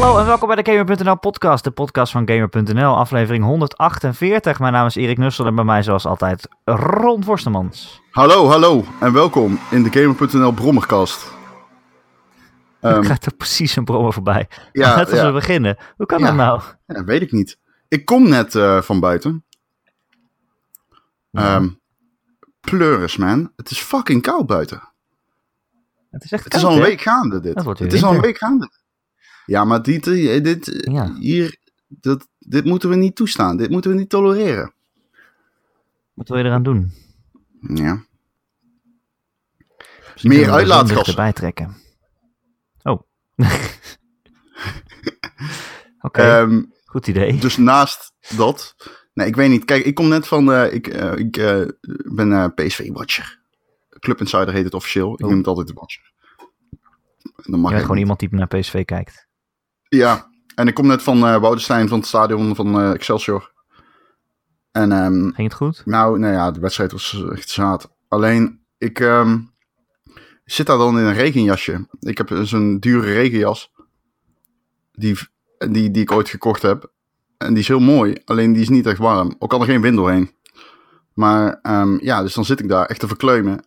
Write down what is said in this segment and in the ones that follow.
Hallo en welkom bij de Gamer.nl podcast, de podcast van Gamer.nl, aflevering 148. Mijn naam is Erik Nussel en bij mij zoals altijd Ron Forstemans. Hallo, hallo en welkom in de Gamer.nl Brommerkast. Um, Ehm, gaat er precies een brommer voorbij. Ja, Net als ja. we beginnen. Hoe kan Ja. dat nou? ja, weet ik niet. Ik kom net eh, van buiten. Ehm pleuris, man. Het is fucking koud buiten. het is echt Het is koud, al een week gaande, dit. Het is al een week gaande. Ja, maar dit, eh, dit, eh, Ja. hier, dat, dit moeten we niet toestaan. Dit moeten we niet tolereren. Wat wil je eraan doen? Ja. Misschien Meer uitlaatgassen. dichterbij trekken. Oh. Oké, Ehm, goed idee. Dus naast dat. Nee, ik weet niet. Kijk, ik kom net van. eh, ik ik ben PSV-watcher. Club Insider heet het officieel. Ik Oh. noem het altijd de watcher. Dan Je mag ik gewoon iemand die naar PSV kijkt. Ja, en ik kom net van Woudenstein van het stadion van eh, Excelsior. En ehm, Ging het goed? nou, nou ja, de wedstrijd was echt zaad. Alleen, ik ehm, zit daar dan in een regenjasje. Ik heb zo'n dure regenjas. Die, die, die ik ooit gekocht heb. En die is heel mooi, alleen die is niet echt warm. Ook kan er geen wind doorheen. Maar ehm, ja, dus dan zit ik daar echt te verkleumen.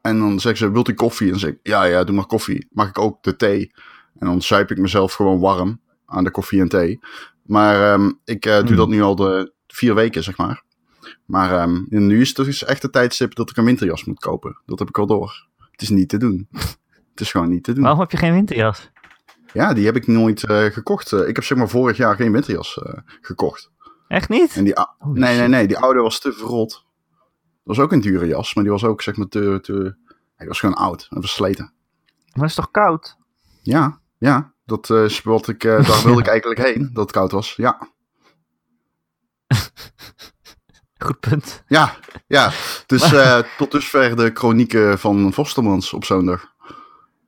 En dan zeggen ze, wilt u koffie? En dan zeg ik, ja, ja, doe maar koffie. Mag ik ook de thee? En dan zuip ik mezelf gewoon warm aan de koffie en thee. Maar ehm, ik eh, doe Hmm. dat nu al de vier weken, zeg maar. Maar ehm, nu is het dus echt de tijdstip dat ik een winterjas moet kopen. Dat heb ik al door. Het is niet te doen. Het is gewoon niet te doen. Waarom heb je geen winterjas? Ja, die heb ik nooit eh, gekocht. Eh, ik heb zeg maar vorig jaar geen winterjas gekocht. Echt niet? En die, Holy nee, nee, nee, die oude was te verrot. Dat was ook een dure jas, maar die was ook zeg maar te... te hij was gewoon oud en versleten. Maar het is toch koud? Ja, ja. Dat wat ik... eh, daar wilde ik eigenlijk heen, dat het koud was. Ja, Goed punt. ja, ja. Dus eh, tot dusver de chronieken van Vostermans op zondag.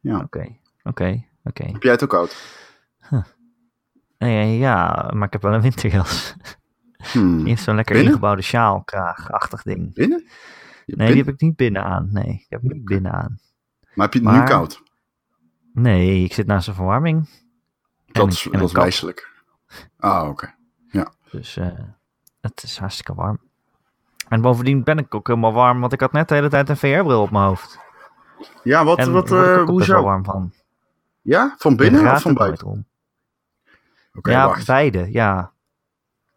Oké, oké, oké. Heb jij het ook koud? Nee, ja, maar ik heb wel een winterjas. Hmm. Eerst zo'n lekker Binnen? ingebouwde sjaalkraagachtig ding. Binnen? Nee, binnen? die heb ik niet binnen aan. Nee, ik heb hem niet binnen aan. Maar heb je het nu koud? Nee, ik zit naast een verwarming. Dat is, en dat is wijselijk. Ah, oké. Dus eh, het is hartstikke warm. En bovendien ben ik ook helemaal warm, want ik had net de hele tijd een VR-bril op mijn hoofd. Ja, wat, en wat, hoezo? warm van. Ja, van binnen of van buiten? ja, wacht. beide. Ja,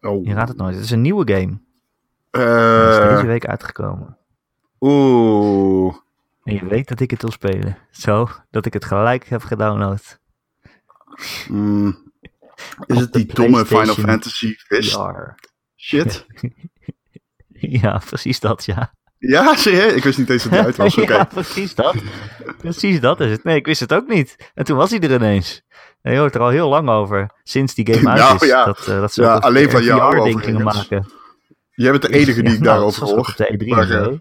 Oh. je raadt het nooit. Het is een nieuwe game. Hij is deze week uitgekomen. Oeh. En je weet dat ik het wil spelen. Zo, dat ik het gelijk heb gedownload. Mm. Is het die domme Final Fantasy Fist VR. shit? Ja, precies dat, ja. Ja, serieus? Ik wist niet eens dat hij uit was. Ja, precies dat. Precies dat is het. Nee, ik wist het ook niet. En toen was hij er ineens. En je hoort er al heel lang over, sinds die game uit Nou, is, ja. dat, eh, dat ze Ja, alleen van jou overigens. maken. Jij bent de enige die ik nou, daarover hoor. de E3 Maar, en eh, zo.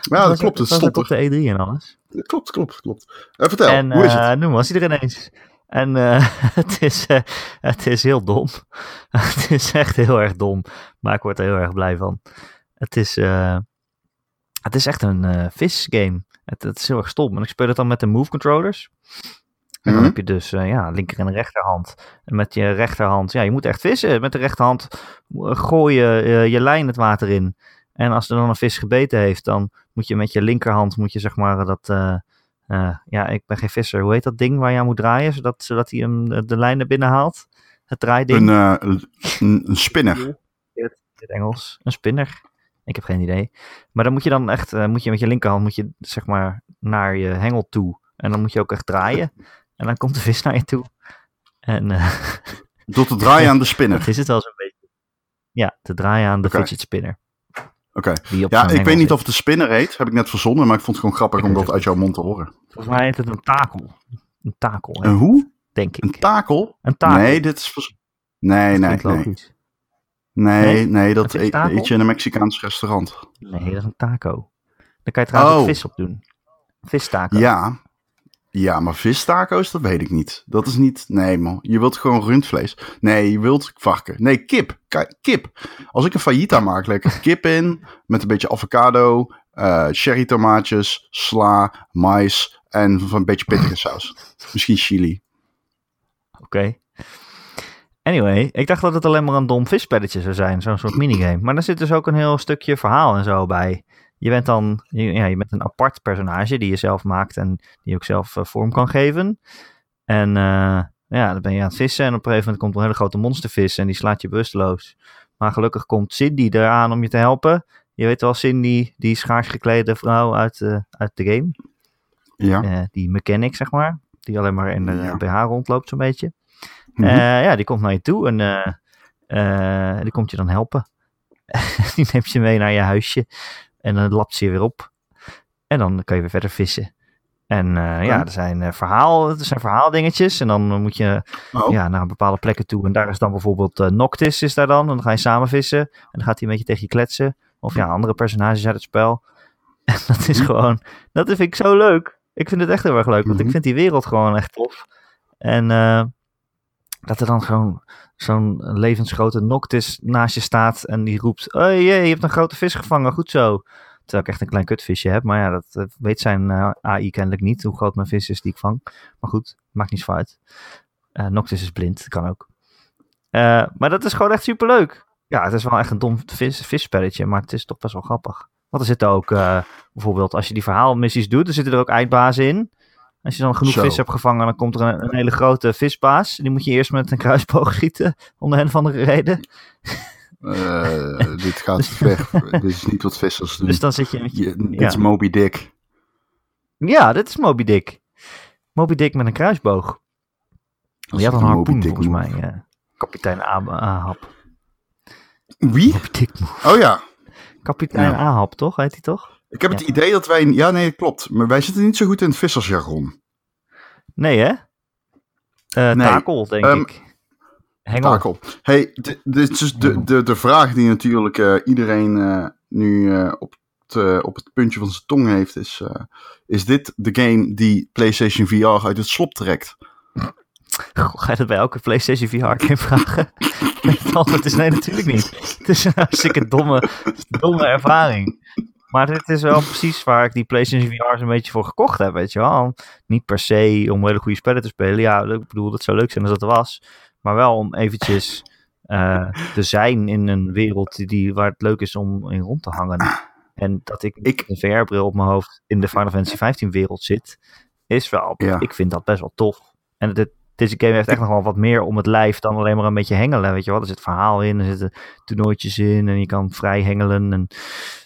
Ja, dat klopt. Dat stond op de E3 en alles. Klopt, klopt, klopt. Eh, vertel, en hoe is eh, het? nu was hij er ineens. En eh, het, is, eh, het is heel dom. het is echt heel erg dom. Maar ik word er heel erg blij van. Het is, eh, het is echt een eh vis game. Het, het is heel erg stom. En ik speel het dan met de move controllers. En dan Mhm. heb je dus eh, ja, linker en rechterhand. En met je rechterhand, ja, je moet echt vissen. Met de rechterhand eh, gooi je eh, je lijn het water in. En als er dan een vis gebeten heeft, dan moet je met je linkerhand, moet je zeg maar dat, eh, eh, ja, ik ben geen visser. Hoe heet dat ding waar je aan moet draaien, zodat, zodat hij hem de, de lijn naar binnen haalt? Het draaiding. Een, eh, een, een spinner. in het Engels. Een spinner. Ik heb geen idee. Maar dan moet je dan echt, eh, moet je met je linkerhand, moet je zeg maar naar je hengel toe. En dan moet je ook echt draaien. En dan komt de vis naar je toe. En eh, Door te draaien aan de spinner. dat is het wel zo'n beetje. Ja, te draaien aan de fidget spinner. Oké. Ja, ik weet niet zit. of het een spinner heet. Heb ik net verzonnen, maar ik vond het gewoon grappig om dat uit jouw mond te horen. Volgens mij heet het een takel. Een takel, Een hoe? denk ik. Een takel? Een takel. Nee, dit is... Nee, nee, nee. Nee, Nee? nee, dat is eet, je in een Mexicaans restaurant. Nee, dat is een taco. Daar kan je trouwens Oh. ook vis op doen. Vistaco. Ja. Ja, maar vistaco's, dat weet ik niet. Dat is niet... Nee, man. Je wilt gewoon rundvlees. Nee, je wilt varken. Nee, kip. Kip. Als ik een fajita maak, lekker kip in. Met een beetje avocado, eh cherry tomaatjes, sla, mais en een beetje pittige saus. Misschien chili. Oké. Anyway, ik dacht dat het alleen maar een dom visspelletje zou zijn, zo'n soort minigame. Maar er zit dus ook een heel stukje verhaal en zo bij. Je bent dan je, ja, je bent een apart personage die je zelf maakt en die ook zelf eh, vorm kan geven. En eh, ja, dan ben je aan het vissen en op een gegeven moment komt een hele grote monstervis en die slaat je bewusteloos. Maar gelukkig komt Cindy eraan om je te helpen. Je weet wel, Cindy, die schaars geklede vrouw uit, eh, uit de game. Ja. Die mechanic, zeg maar. Die alleen maar in de Ja. BH rondloopt, zo'n beetje. Eh, ja, die komt naar je toe en die komt je dan helpen. die neemt je mee naar je huisje en dan lapt ze je weer op. En dan kan je weer verder vissen. En eh, ja, er zijn, eh, verhaal, er zijn verhaaldingetjes en dan moet je Oh, ja, naar bepaalde plekken toe. En daar is dan bijvoorbeeld eh, Noctis is daar dan. En dan ga je samen vissen. En dan gaat hij een beetje tegen je kletsen. Of ja, andere personages uit het spel. En dat is Mhm. gewoon, dat vind ik zo leuk. Ik vind het echt heel erg leuk, want ik Mhm. vind die wereld gewoon echt tof. En dat er dan gewoon zo'n levensgrote Noctis naast je staat en die roept, oh jee, je hebt een grote vis gevangen, goed zo. Terwijl ik echt een klein kutvisje heb, maar ja, dat weet zijn eh, AI kennelijk niet, hoe groot mijn vis is die ik vang. Maar goed, maakt niet zo uit. Eh, Noctis is blind, kan ook. Eh, maar dat is gewoon echt superleuk. Ja, het is wel echt een dom vis, visspelletje, maar het is toch best wel grappig. Want er zitten ook, bijvoorbeeld als je die verhaalmissies doet, er zitten er ook eindbazen in. Als je dan genoeg Zo. vis hebt gevangen, dan komt er een, een hele grote visbaas. Die moet je eerst met een kruisboog schieten, om de een of andere reden. eh, dit gaat ver. dit is niet wat vissers doen. Dus dan zit je met je... Je- dit ja. is Moby Dick. Ja, dit is Moby Dick. Moby Dick met een kruisboog. Die is had een harpoen volgens move. mij. eh, kapitein Ahab. Wie? Moby Dick. Oh ja. Kapitein Ja. Ahab, toch? Heet hij toch? Ik heb Ja. het idee dat wij... Ja, nee, klopt. Maar wij zitten niet zo goed in het vissersjargon. Nee, hè? Nee. Takel, denk Ehm, ik. Hengel. Takel. Hey, dit is dus de, de, de vraag die natuurlijk eh, iedereen eh, nu op, het, op het puntje van zijn tong heeft, is... is dit de game die PlayStation VR uit het slop trekt? Goh, ga je dat bij elke PlayStation VR game vragen? het antwoord is nee, natuurlijk niet. Het is een hartstikke domme, domme ervaring. Maar dit is wel precies waar ik die PlayStation VR een beetje voor gekocht heb, weet je wel. Niet per se om hele goede spellen te spelen. Ja, ik bedoel, dat zou leuk zijn als dat er was. Maar wel om eventjes eh, te zijn in een wereld die- waar het leuk is om in rond te hangen. En dat ik, Ik- een VR-bril op mijn hoofd in de Final Fantasy 15 wereld zit, is wel, Ja. ik vind dat best wel tof. En dit, deze game heeft echt nog wel wat meer om het lijf dan alleen maar een beetje hengelen, weet je wel. Er zit verhaal in, er zitten toernooitjes in en je kan vrij hengelen. En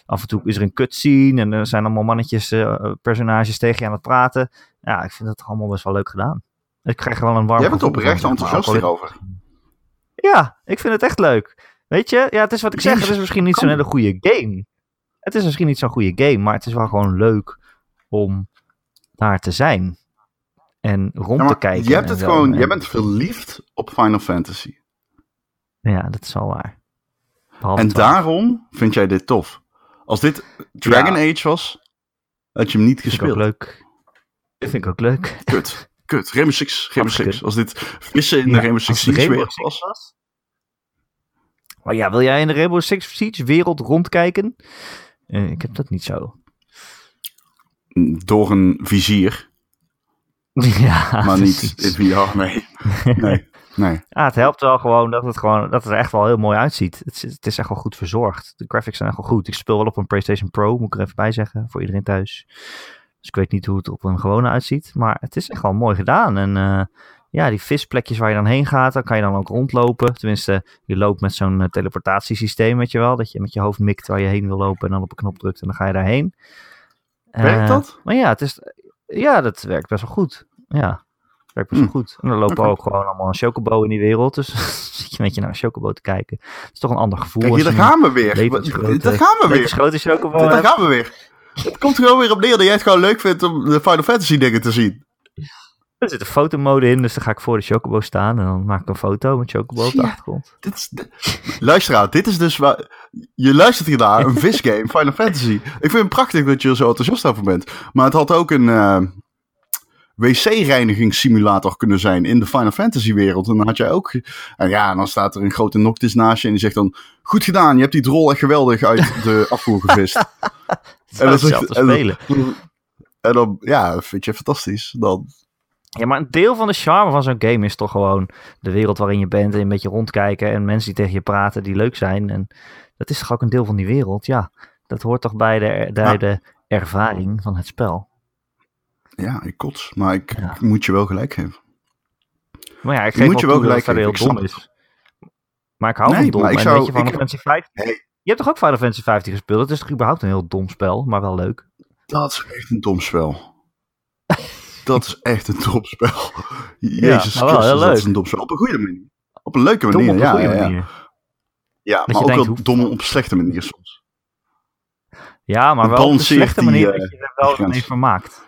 af en toe is er een cutscene en er zijn allemaal mannetjes, eh, personages tegen je aan het praten. Ja, ik vind dat allemaal best wel leuk gedaan. Ik krijg er wel een warm Jij bent oprecht enthousiast al- hierover. Ja, ik vind het echt leuk. Weet je, ja, het is wat ik zeg, het is misschien niet zo'n hele goede game. Het is misschien niet zo'n goede game, maar het is wel gewoon leuk om daar te zijn. En rond Ja, te kijken. je hebt het zo. gewoon, En- jij bent verliefd op Final Fantasy. Ja, dat is wel waar. Behalve En daarom vind jij dit tof. Als dit Dragon Age was, had je hem niet vind ik ook gespeeld. leuk. Dat vind ik ook leuk. Kut. Kut. Rainbow Six. Rainbow Six. Als dit vissen in de Rainbow Six Siege wereld was. Maar ja, wil jij in de Rainbow Six Siege wereld rondkijken? Eh, ik heb dat niet zo. Door een vizier. ja, Maar niet precies. in VR. Nee. Nee. Nee. Ja, het helpt wel gewoon dat het, gewoon, dat het er echt wel heel mooi uitziet. Het, is- het is echt wel goed verzorgd. De graphics zijn echt wel goed. Ik speel wel op een PlayStation Pro, moet ik er even bij zeggen, voor iedereen thuis. Dus ik weet niet hoe het op een gewone uitziet. Maar het is echt wel mooi gedaan. En eh, ja, die visplekjes waar je dan heen gaat, dan kan je dan ook rondlopen. Tenminste, je loopt met zo'n eh, teleportatiesysteem, weet je wel. Dat je met je hoofd mikt waar je heen wil lopen en dan op een knop drukt en dan ga je daarheen. Werkt Eh, dat? Maar ja, het is, ja, dat werkt best wel goed. Ja, werkt best wel Hm. goed. En dan lopen Oké. ook gewoon allemaal een chocobo in die wereld. Dus zit je met je naar een chocobo te kijken. Het is toch een ander gevoel. Kijk, hier, daar gaan we weer. levensgrote- Daar gaan we weer. levensgrote chocobo Daar gaan we weer. Het komt er gewoon weer op neer dat jij het gewoon leuk vindt om de Final Fantasy dingen te zien. Er zit een fotomode in, dus dan ga ik voor de chocobo staan. En dan maak ik een foto met chocobo op de Ja. achtergrond. Dit is. Luisteraar, dit is dus waar... Je luistert hier naar, een visgame, Final Fantasy. Ik vind het prachtig dat je er zo enthousiast over bent. Maar het had ook een eh, wc-reinigingssimulator kunnen zijn in de Final Fantasy wereld. En dan had jij ook... En ja, en dan staat er een grote Noctis naast je en die zegt dan... Goed gedaan, je hebt die drol echt geweldig uit de afvoer gevist. Is wel dat is- en dan- spelen. En dan, ja, vind je fantastisch. Dan Ja, maar een deel van de charme van zo'n game is toch gewoon de wereld waarin je bent en een beetje rondkijken en mensen die tegen je praten die leuk zijn. En dat is toch ook een deel van die wereld? Ja, dat hoort toch bij de, bij Ja. de ervaring van het spel. Ja, ik kots. Maar ik, Ja. ik moet je wel gelijk geven. Maar ja, ik geef moet je wel toe dat het gelijk heel dom is. Maar ik hou Nee, van dom. maar ik en zou- weet je, Final ik- Fantasy 15... Hey. Je hebt toch ook Final Fantasy 15 gespeeld? Het is toch überhaupt een heel dom spel, maar wel leuk. Dat is echt een dom spel. dat is echt een dom spel. Jezus wel Christus, dat is leuk. een dom spel. Op een goede manier. Op een leuke Dom manier, op een ja, goede ja, ja. manier. Ja, je maar ook denkt, wel dom op een slechte manier soms. Ja, maar wel op een slechte die, manier eh, dat je er wel mee vermaakt.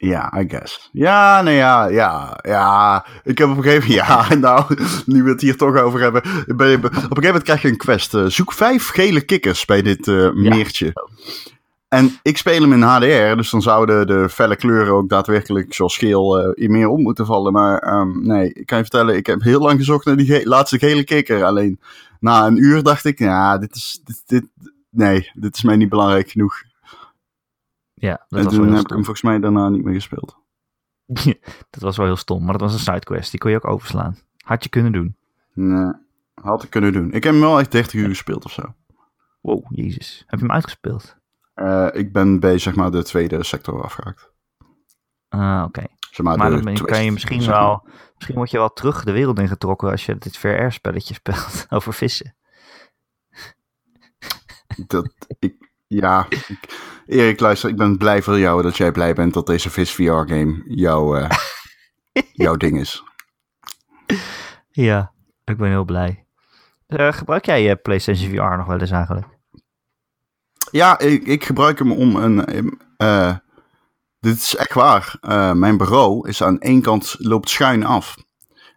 Ja, I guess. Ja, nee, ja, ja, ja. Ik heb op een gegeven moment, ja, nou, nu we het hier toch over hebben. op een gegeven moment krijg je een quest. eh, zoek vijf gele kikkers bij dit eh, meertje. En ik speel hem in HDR, dus dan zouden de felle kleuren ook daadwerkelijk zoals geel eh, in meer op moeten vallen. Maar ehm, nee, ik kan je vertellen, ik heb heel lang gezocht naar die ge- laatste gele kikker. Alleen na een uur dacht ik, ja, dit is, dit, dit, nee, dit is mij niet belangrijk genoeg. Ja, dat en was, toen heb ik hem volgens mij daarna niet meer gespeeld. dat was wel heel stom, maar dat was een sidequest. Die kon je ook overslaan. Had je kunnen doen. Nee, had ik kunnen doen. Ik heb hem wel echt 30 uur gespeeld of zo. Wow, jezus. Heb je hem uitgespeeld? Eh, ik ben bij zeg maar de tweede sector afgehaakt. Ah, oké. Zeg maar, Maar dan twist, kan je misschien zeg maar. wel... Misschien word je wel terug de wereld ingetrokken als je dit VR-spelletje speelt over vissen. Dat, ik, ja, ik, Erik, luister, ik ben blij voor jou dat jij blij bent dat deze Vis VR-game jouw, eh, jouw ding is. Ja, ik ben heel blij. Eh, gebruik jij je PlayStation VR nog wel eens eigenlijk? Ja, ik, ik gebruik hem om een. eh, dit is echt waar. Mijn bureau is aan één kant loopt schuin af.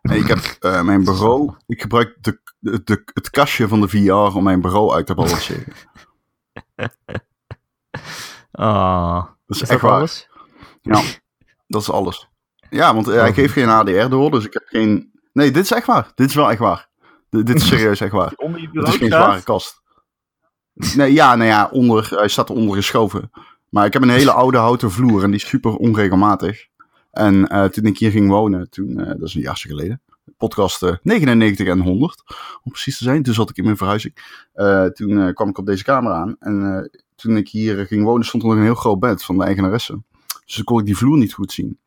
En ik heb mijn bureau. Ik gebruik de, de, de- het kastje van de VR om mijn bureau uit te balanceren. Oh, Dat is is echt dat waar. alles? Ja, dat is alles. Ja, want eh, hij Oh. geeft geen HDR door, dus ik heb geen. Nee, dit is echt waar. Dit is wel echt waar. D- dit is serieus echt waar. Onder je Het is geen zware kast. Nee, ja, nou ja, onder, hij staat eronder geschoven. Maar ik heb een hele oude houten vloer en die is super onregelmatig. En eh, toen ik hier ging wonen, toen, eh, dat is een jaartje geleden, podcast eh, 99 en 100, om precies te zijn. Toen zat ik in mijn verhuizing. Eh, toen eh, kwam ik op deze kamer aan. En eh, toen ik hier ging wonen, stond er nog een heel groot bed van de eigenaresse. Dus dan kon ik die vloer niet goed zien.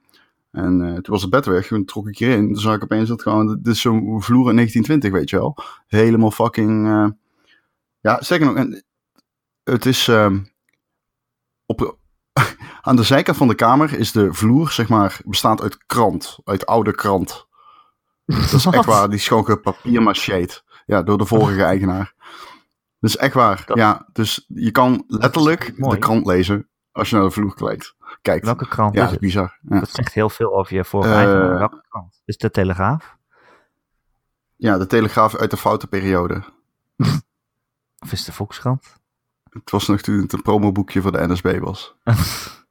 En toen was het bed weg, toen trok ik hierin. Toen zag ik opeens dat gewoon, dit is zo'n vloer in 1920, weet je wel. Helemaal fucking... ja, zeker nog. En het is op, aan de zijkant van de kamer is de vloer, zeg maar, bestaat uit krant. Uit oude krant. Dat is echt waar. Die is gewoon gepapiermacheerd. Ja, door de vorige eigenaar. Dat is echt waar. Dat- Ja, dus je kan letterlijk de krant lezen als je naar de vloer kijkt. Kijkt. Welke krant Ja, is dat is het? bizar. Ja. Dat zegt heel veel over je vorige Eh, eigenaar. Welke krant? Is het de Telegraaf? ja, de Telegraaf uit de foute periode. Of is het de Volkskrant? Het was nog toen het een promoboekje voor de NSB was.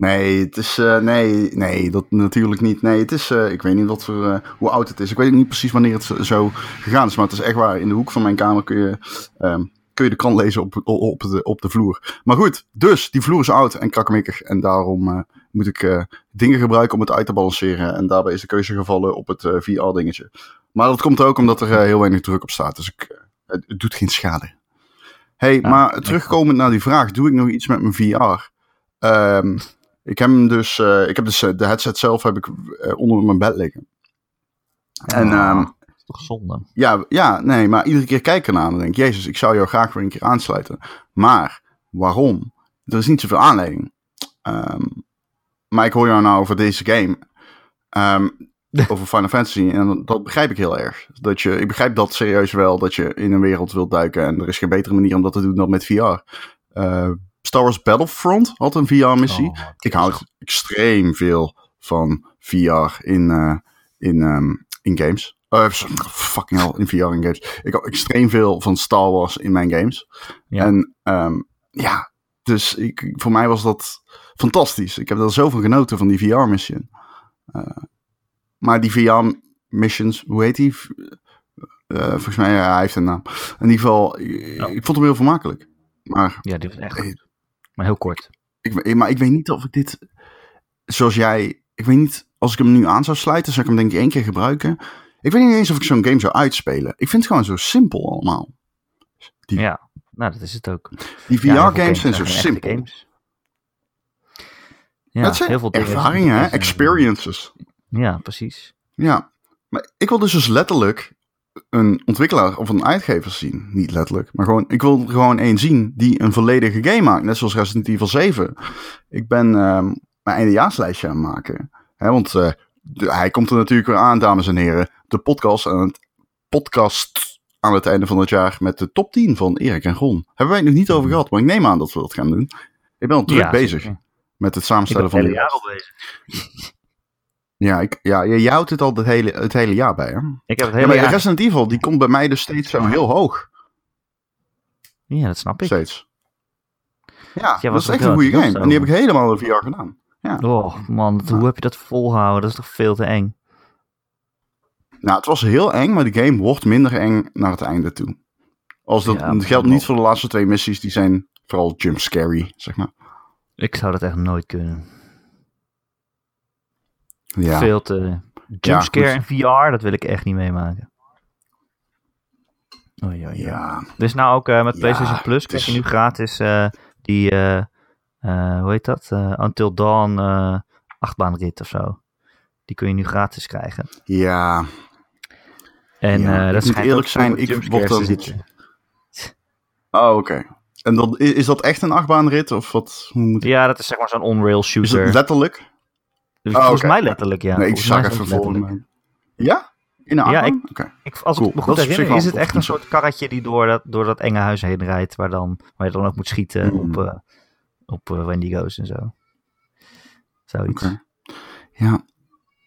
Nee, het is. eh, nee, nee, dat natuurlijk niet. Nee, het is. eh, ik weet niet wat voor, eh, hoe oud het is. Ik weet niet precies wanneer het zo- gegaan is. Maar het is echt waar. In de hoek van mijn kamer kun je, ehm, kun je de krant lezen op, op, de, op de vloer. Maar goed, dus die vloer is oud en krakkemikkig. En daarom moet ik dingen gebruiken om het uit te balanceren. En daarbij is de keuze gevallen op het VR-dingetje. Maar dat komt ook omdat er heel weinig druk op staat. Dus ik, het, het doet geen schade. hey, Ja, maar terugkomend naar die vraag. Doe ik nog iets met mijn VR? Ehm, ik heb hem dus, eh, ik heb dus eh, de headset zelf heb ik eh, onder mijn bed liggen. En dat is toch zonde? ja, ja, nee, maar iedere keer kijk ik ernaar en denk jezus, ik zou jou graag weer een keer aansluiten. Maar, waarom? Er is niet zoveel aanleiding. Ehm, maar ik hoor jou nou over deze game. Ehm, over Final Fantasy. En dat, begrijp ik heel erg. Dat je, ik begrijp dat serieus wel, dat je in een wereld wilt duiken. En er is geen betere manier om dat te doen dan met VR. Eh, Star Wars Battlefront had een VR-missie. Oh, Ik hou extreem veel van VR in, eh, in, ehm, in games. Eh, fucking hell, in VR in games. Ik hou extreem veel van Star Wars in mijn games. Ja. En ehm, ja, dus ik, voor mij was dat fantastisch. Ik heb er zoveel genoten van die VR-mission. Eh, maar die VR-missions, hoe heet die? Volgens mij, hij heeft een naam. In ieder geval, ik, ik vond hem heel vermakelijk. Maar Ja, die was echt goed. Maar heel kort. ik, maar ik weet niet of ik dit zoals jij, ik weet niet, als ik hem nu aan zou sluiten, zou ik hem denk ik één keer gebruiken. Ik weet niet eens of ik zo'n game zou uitspelen. Ik vind het gewoon zo simpel allemaal. Die- Ja, nou dat is het ook. Die Ja, VR-games zijn zo simpel. games. Ja, dat zijn heel veel ervaringen, hè? zijn- experiences. Ja, precies. Ja, maar ik wil dus dus letterlijk een ontwikkelaar of een uitgever zien. Niet letterlijk, maar gewoon, ik wil gewoon één zien die een volledige game maakt. Net zoals Resident Evil 7. Ik ben ehm, mijn eindejaarslijstje aan het maken. Hè, want eh, de- hij komt er natuurlijk weer aan, dames en heren. De podcast aan het, podcast aan het einde van het jaar met de top 10 van Erik en Ron. Hebben wij het nog niet over gehad, maar ik neem aan dat we dat gaan doen. Ik ben al druk Ja, bezig met het samenstellen van de jaar al bezig. Ja, ik, ja, je houdt het al het hele, het hele jaar bij, hè? Ik heb het Ja, hele maar jaar... Resident Evil, die komt bij mij dus steeds zo heel hoog. Ja, dat snap ik. Steeds. Ja, Ja, dat is echt een goede game. En die heb ik helemaal in VR gedaan. Oh man, hoe heb je dat volhouden? Dat is toch veel te eng? Nou, het was heel eng, maar de game wordt minder eng naar het einde toe. Als dat, Ja, dat maar geldt niet voor de laatste twee missies, die zijn vooral jump scary, zeg maar. Ik zou dat echt nooit kunnen. Ja, Veel te... Jumpscare goed. in VR, dat wil ik echt niet meemaken. Oei, oei, oei. ja. Dus nou ook eh, met Ja, PlayStation Plus krijg je is- nu gratis eh, die, eh, eh, hoe heet dat? Eh, Until Dawn eh achtbaanrit of zo. Die kun je nu gratis krijgen. ja. En Ja, eh, ik dat moet schijnt eerlijk zijn, ik word dan- zitten. Oh, oké. En dan, i- is dat echt een achtbaanrit? Of wat? Hoe moet... Ja, dat is zeg maar zo'n on-rail Is shooter. het letterlijk? Dus Oh, volgens mij letterlijk, ja. nee, ik zag even het voor me. Ja? In een Ja. Ik, als Cool. ik me Dat goed zich herinner, is het echt een soort karretje die door dat, door dat enge huis heen rijdt, waar, dan, waar je dan ook moet schieten Mm. op, eh op eh, Wendigo's en zo. Zoiets. Oké. Ja,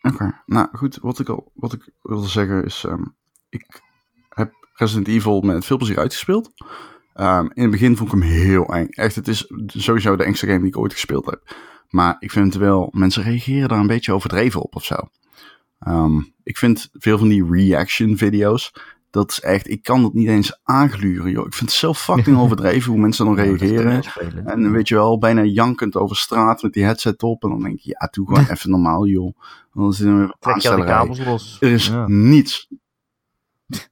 oké. Nou goed, wat ik, al, wat ik wilde zeggen is, ehm, ik heb Resident Evil met veel plezier uitgespeeld. Ehm, in het begin vond ik hem heel eng. Echt, het is sowieso de engste game die ik ooit gespeeld heb. Maar ik vind wel, mensen reageren daar een beetje overdreven op of zo. Ehm, ik vind veel van die reaction video's, dat is echt, ik kan dat niet eens aangluren, joh. Ik vind het zo fucking overdreven hoe mensen dan is reageren. En weet je wel, bijna jankend over straat met die headset op. En dan denk je, ja, doe gewoon even normaal, joh. Dan zitten we weer aanstellerij. los. Er is Ja. niets.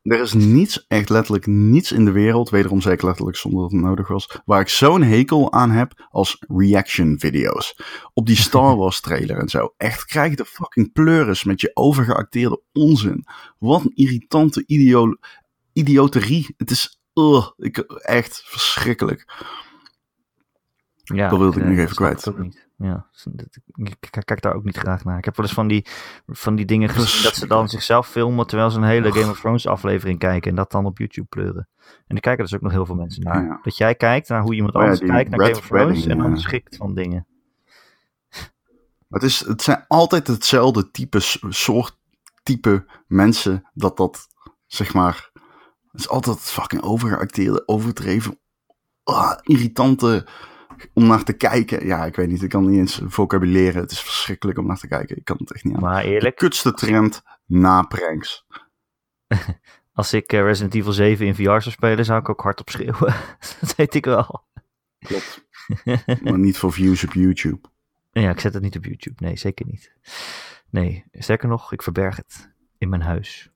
Er is niets, echt letterlijk niets in de wereld, wederom zeker letterlijk zonder dat het nodig was, waar ik zo'n hekel aan heb als reaction video's. Op die Star Wars trailer en zo. Echt, krijg de fucking pleuris met je overgeacteerde onzin. Wat een irritante idioterie. Het is, ugh, ik, echt verschrikkelijk. Ja, Dat wilde ik eh, nog even kwijt. ook niet. Ja, ik kijk daar ook niet graag naar. Ik heb wel eens van die, van die dingen gezien dat ze dan zichzelf filmen terwijl ze een hele. Game of Thrones aflevering kijken en dat dan op YouTube pleuren. En daar kijken dus ook nog heel veel mensen naar. Ja. Dat jij kijkt naar hoe iemand Oh anders kijkt naar Game of Thrones en dan ja. schikt van dingen. Het, is, het zijn altijd hetzelfde type, soort type mensen dat dat, zeg maar... Het is altijd fucking overgeacteerde, overdreven, ah, irritante om naar te kijken. Ja, ik weet niet, ik kan niet eens vocabuleren. Het is verschrikkelijk om naar te kijken. Ik kan het echt niet aan. Maar De eerlijk, kutste trend na pranks. als ik eh, Resident Evil 7 in VR zou spelen, zou ik ook hardop schreeuwen. dat weet ik wel. Klopt. maar niet voor views op YouTube. Ja, ik zet het niet op YouTube. Nee, zeker niet. Nee, sterker nog, ik verberg het in mijn huis.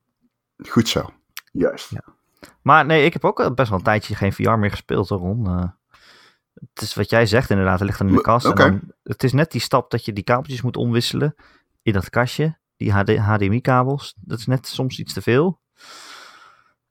Goed zo. Juist. Ja. Maar nee, ik heb ook al best wel een tijdje geen VR meer gespeeld, Ron. Het is wat jij zegt inderdaad, het ligt dan in de kast. en dan- het is net die stap dat je die kabeltjes moet omwisselen in dat kastje. Die HD, HDMI-kabels, dat is net soms iets te veel.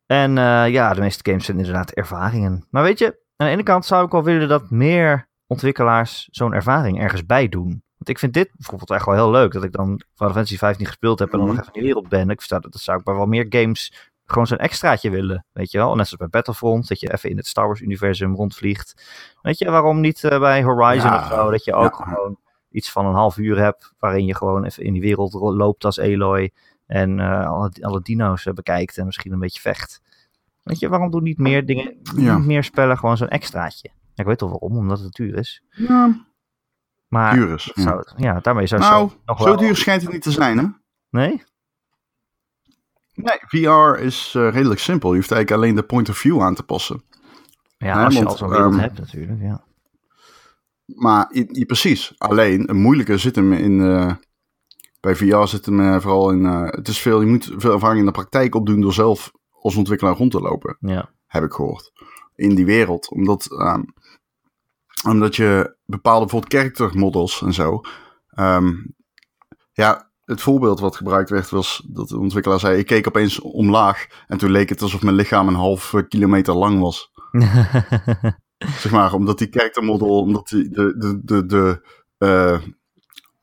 En eh, ja, de meeste games zijn inderdaad ervaringen. Maar weet je, aan de ene kant zou ik wel willen dat meer ontwikkelaars zo'n ervaring ergens bij doen. Want ik vind dit bijvoorbeeld echt wel heel leuk. Dat ik dan Final Fantasy 15 gespeeld heb en dan Mhm. nog even in die wereld ben. Ik versta dat, dat zou ik bij wel meer games gewoon zo'n extraatje willen. Weet je wel? Net zoals bij Battlefront, dat je even in het Star Wars universum rondvliegt. Weet je, waarom niet eh, bij Horizon Ja, of zo? Dat je ook ja. gewoon iets van een half uur hebt. Waarin je gewoon even in die wereld loopt als Eloy. En eh, alle, alle dino's eh, bekijkt en misschien een beetje vecht. Weet je, waarom doen niet meer dingen, Ja. niet meer spellen gewoon zo'n extraatje? Ik weet wel waarom, omdat het duur is. Ja, Maar duur is. ja. zou, ja, daarmee zou Nou, zo nog zo wel... duur schijnt het niet te zijn, hè? Nee? Nee, VR is eh, redelijk simpel. Je hoeft eigenlijk alleen de point of view aan te passen. Ja, als je al zo'n wereld ehm, hebt natuurlijk, ja. maar i- precies. Alleen, een moeilijke zit hem in. eh, bij VR zit hem eh, vooral in. het is veel, je moet veel ervaring in de praktijk opdoen door zelf als ontwikkelaar rond te lopen. Ja. Heb ik gehoord. In die wereld. Omdat, ehm, omdat je bepaalde bijvoorbeeld character models en zo. ehm, ja, het voorbeeld wat gebruikt werd was dat de ontwikkelaar zei: Ik keek opeens omlaag. En toen leek het alsof mijn lichaam een half eh, kilometer lang was. Zeg maar, omdat die character model, omdat die, de, de, de, de eh,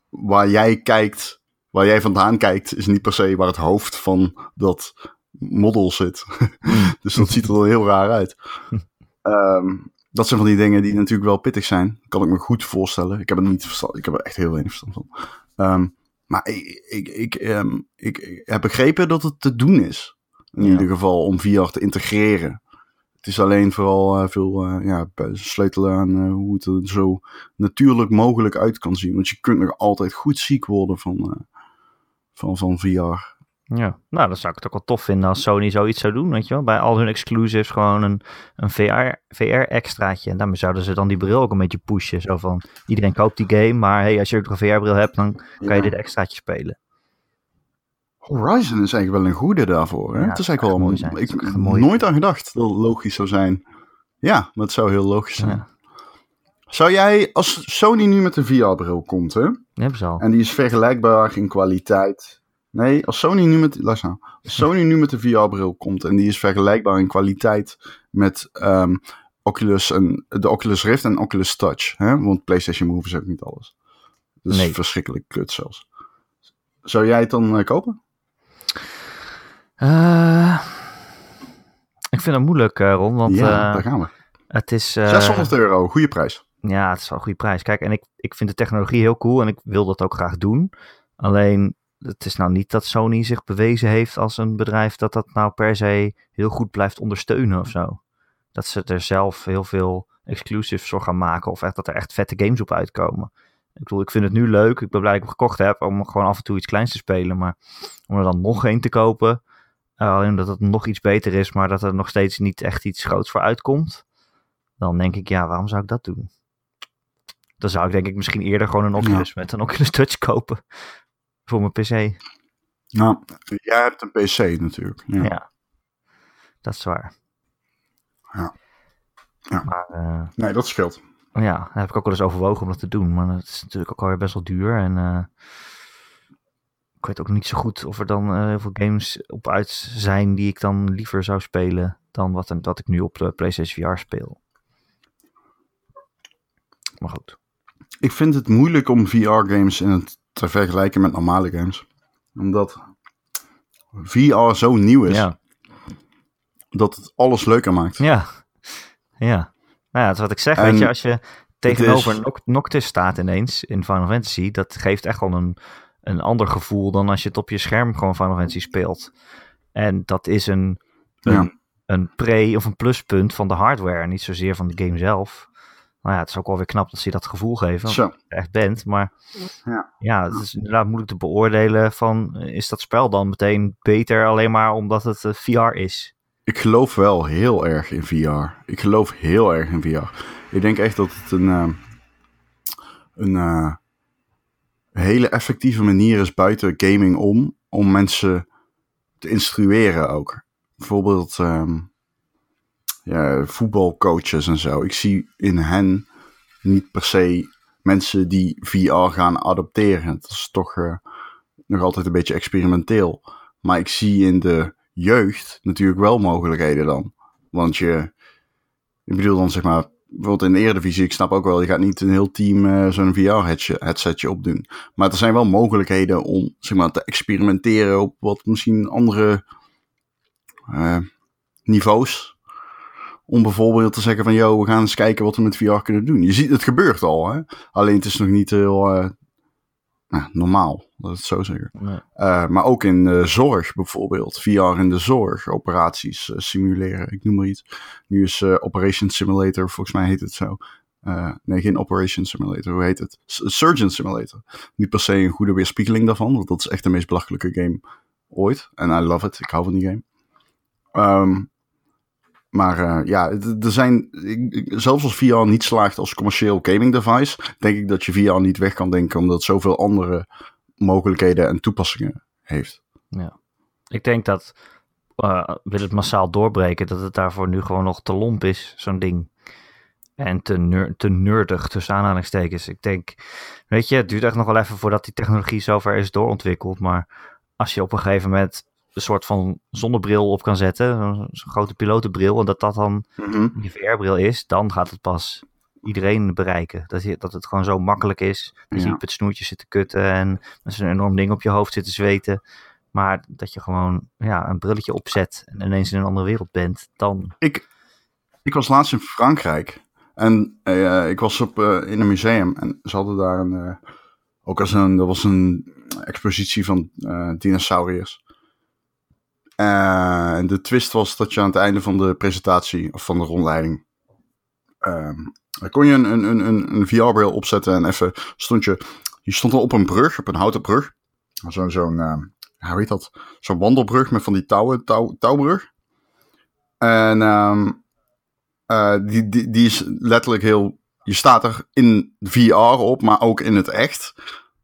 waar jij kijkt, waar jij vandaan kijkt, is niet per se waar het hoofd van dat model zit. dus dat ziet er wel heel raar uit. Ehm, dat zijn van die dingen die natuurlijk wel pittig zijn. Kan ik me goed voorstellen. Ik heb er niet verstand, ik heb er echt heel weinig verstand van. Ehm, maar ik, ik, ik, ehm, ik, ik heb begrepen dat het te doen is. In Ja. ieder geval om VR te integreren. Het is alleen vooral eh, veel eh, ja, sleutelen aan eh, hoe het er zo natuurlijk mogelijk uit kan zien. Want je kunt nog altijd goed ziek worden van, van, van VR. Ja, nou, dan zou ik het ook wel tof vinden als Sony zoiets zou doen, weet je wel. Bij al hun exclusives gewoon een, een VR, VR-extraatje. En daarmee zouden ze dan die bril ook een beetje pushen. Zo van, iedereen koopt die game, maar hey, als je ook een VR-bril hebt, dan kan je dit extraatje spelen. Horizon is eigenlijk wel een goede daarvoor. Hè? Ja, het is eigenlijk wel mooi zijn. ik heb nooit aan gedacht dat het logisch zou zijn. Ja, maar het zou heel logisch zijn. Ja, Zou jij, als Sony nu met een VR-bril komt, hè? die hebben ze al. En die is vergelijkbaar in kwaliteit. Nee, als Sony nu met, luister nou, als Sony nu met de VR-bril komt en die is vergelijkbaar in kwaliteit met ehm, Oculus en de Oculus Rift en Oculus Touch, hè? want PlayStation Move is ook niet alles. Dat is Nee. verschrikkelijk kut zelfs. Zou jij het dan eh, kopen? Eh, ik vind het moeilijk, eh, Ron, want ja, daar gaan we. het is... eh, 600 euro, goede prijs. Ja, het is wel een goede prijs. Kijk, en ik, ik vind de technologie heel cool en ik wil dat ook graag doen. Alleen, het is nou niet dat Sony zich bewezen heeft als een bedrijf dat dat nou per se heel goed blijft ondersteunen of zo. Dat ze er zelf heel veel exclusives voor gaan maken of echt, dat er echt vette games op uitkomen. Ik bedoel, ik vind het nu leuk. Ik ben blij dat ik hem gekocht heb om gewoon af en toe iets kleins te spelen. Maar om er dan nog één te kopen, eh, alleen omdat het nog iets beter is, maar dat er nog steeds niet echt iets groots voor uitkomt. Dan denk ik, ja, waarom zou ik dat doen? Dan zou ik denk ik misschien eerder gewoon een Oculus met een Oculus Touch kopen. Voor mijn PC. Nou, jij hebt een PC natuurlijk. Ja. Ja. Dat is waar. Ja. Ja. Maar eh, Nee, dat scheelt. ja, daar heb ik ook wel eens overwogen om dat te doen. Maar dat is natuurlijk ook alweer best wel duur. En eh, ik weet ook niet zo goed of er dan eh, heel veel games op uit zijn die ik dan liever zou spelen dan wat, dat ik nu op de PlayStation VR speel. Maar goed. Ik vind het moeilijk om VR-games in het te vergelijken met normale games. Omdat VR zo nieuw is Ja. dat het alles leuker maakt. Ja. Ja. Nou ja, dat is wat ik zeg. En weet je, als je tegenover is- Noct- Noctis staat ineens in Final Fantasy, dat geeft echt wel een, een ander gevoel dan als je het op je scherm gewoon Final Fantasy speelt. En dat is een, een, Ja. een pre- of een pluspunt van de hardware, niet zozeer van de game zelf. Nou ja, het is ook wel weer knap dat ze je dat gevoel geven, als Zo. je er echt bent. Maar Ja. ja, het is inderdaad moeilijk te beoordelen van, eh, is dat spel dan meteen beter alleen maar omdat het eh, VR is? Ik geloof wel heel erg in VR. Ik geloof heel erg in VR. Ik denk echt dat het een, eh, een hele effectieve manier is buiten gaming om, om mensen te instrueren ook. Bijvoorbeeld ehm, ja, voetbalcoaches en zo. Ik zie in hen niet per se mensen die VR gaan adopteren. Het is toch eh, nog altijd een beetje experimenteel. Maar ik zie in de jeugd natuurlijk wel mogelijkheden dan. Want je, ik bedoel dan zeg maar, bijvoorbeeld in de Eredivisie, ik snap ook wel, je gaat niet een heel team eh, zo'n VR-headsetje opdoen. Maar er zijn wel mogelijkheden om zeg maar, te experimenteren op wat misschien andere eh, niveaus. Om bijvoorbeeld te zeggen van, yo, we gaan eens kijken wat we met VR kunnen doen. Je ziet, het gebeurt al, hè. Alleen het is nog niet heel eh, nou, normaal, dat het zo zeggen. Nee. Uh, maar ook in de zorg bijvoorbeeld. VR in de zorg, operaties uh, simuleren, ik noem maar iets. Nu is Operation Simulator, volgens mij heet het zo. Nee, geen Operation Simulator, hoe heet het? S Surgeon Simulator. Niet per se een goede weerspiegeling daarvan, want dat is echt de meest belachelijke game ooit. En I love it, ik hou van die game. Um, Maar uh, ja, er zijn, zelfs als VR niet slaagt als commercieel gaming device, denk ik dat je VR niet weg kan denken, omdat het zoveel andere mogelijkheden en toepassingen heeft. Ja, ik denk dat, uh, wil het massaal doorbreken, dat het daarvoor nu gewoon nog te lomp is, zo'n ding. En te, ner te nerdig, tussen aanhalingstekens. Ik denk, weet je, het duurt echt nog wel even voordat die technologie zover is doorontwikkeld. Maar als je op een gegeven moment een soort van zonnebril op kan zetten, zo'n grote pilotenbril, en dat dat dan mm je VR-bril is, dan gaat het pas iedereen bereiken. Dat, je, dat het gewoon zo makkelijk is. Dat je op het snoertje zit te kutten en met zo'n enorm ding op je hoofd zit te zweten. Maar dat je gewoon ja, een brilletje opzet en ineens in een andere wereld bent, dan... Ik, ik was laatst in Frankrijk en uh, ik was op, uh, in een museum en ze hadden daar een... Uh, ook als een, dat was een expositie van dinosauriërs. En de twist was dat je aan het einde van de presentatie, of van de rondleiding, dan kon je een, een, een, een VR-bril opzetten en even stond je, je stond al op een brug, op een houten brug. Zo'n, zo'n hoe heet dat? Zo'n wandelbrug met van die touwen, touw, touwbrug. En um, uh, die, die, die is letterlijk heel. Je staat er in VR op, maar ook in het echt.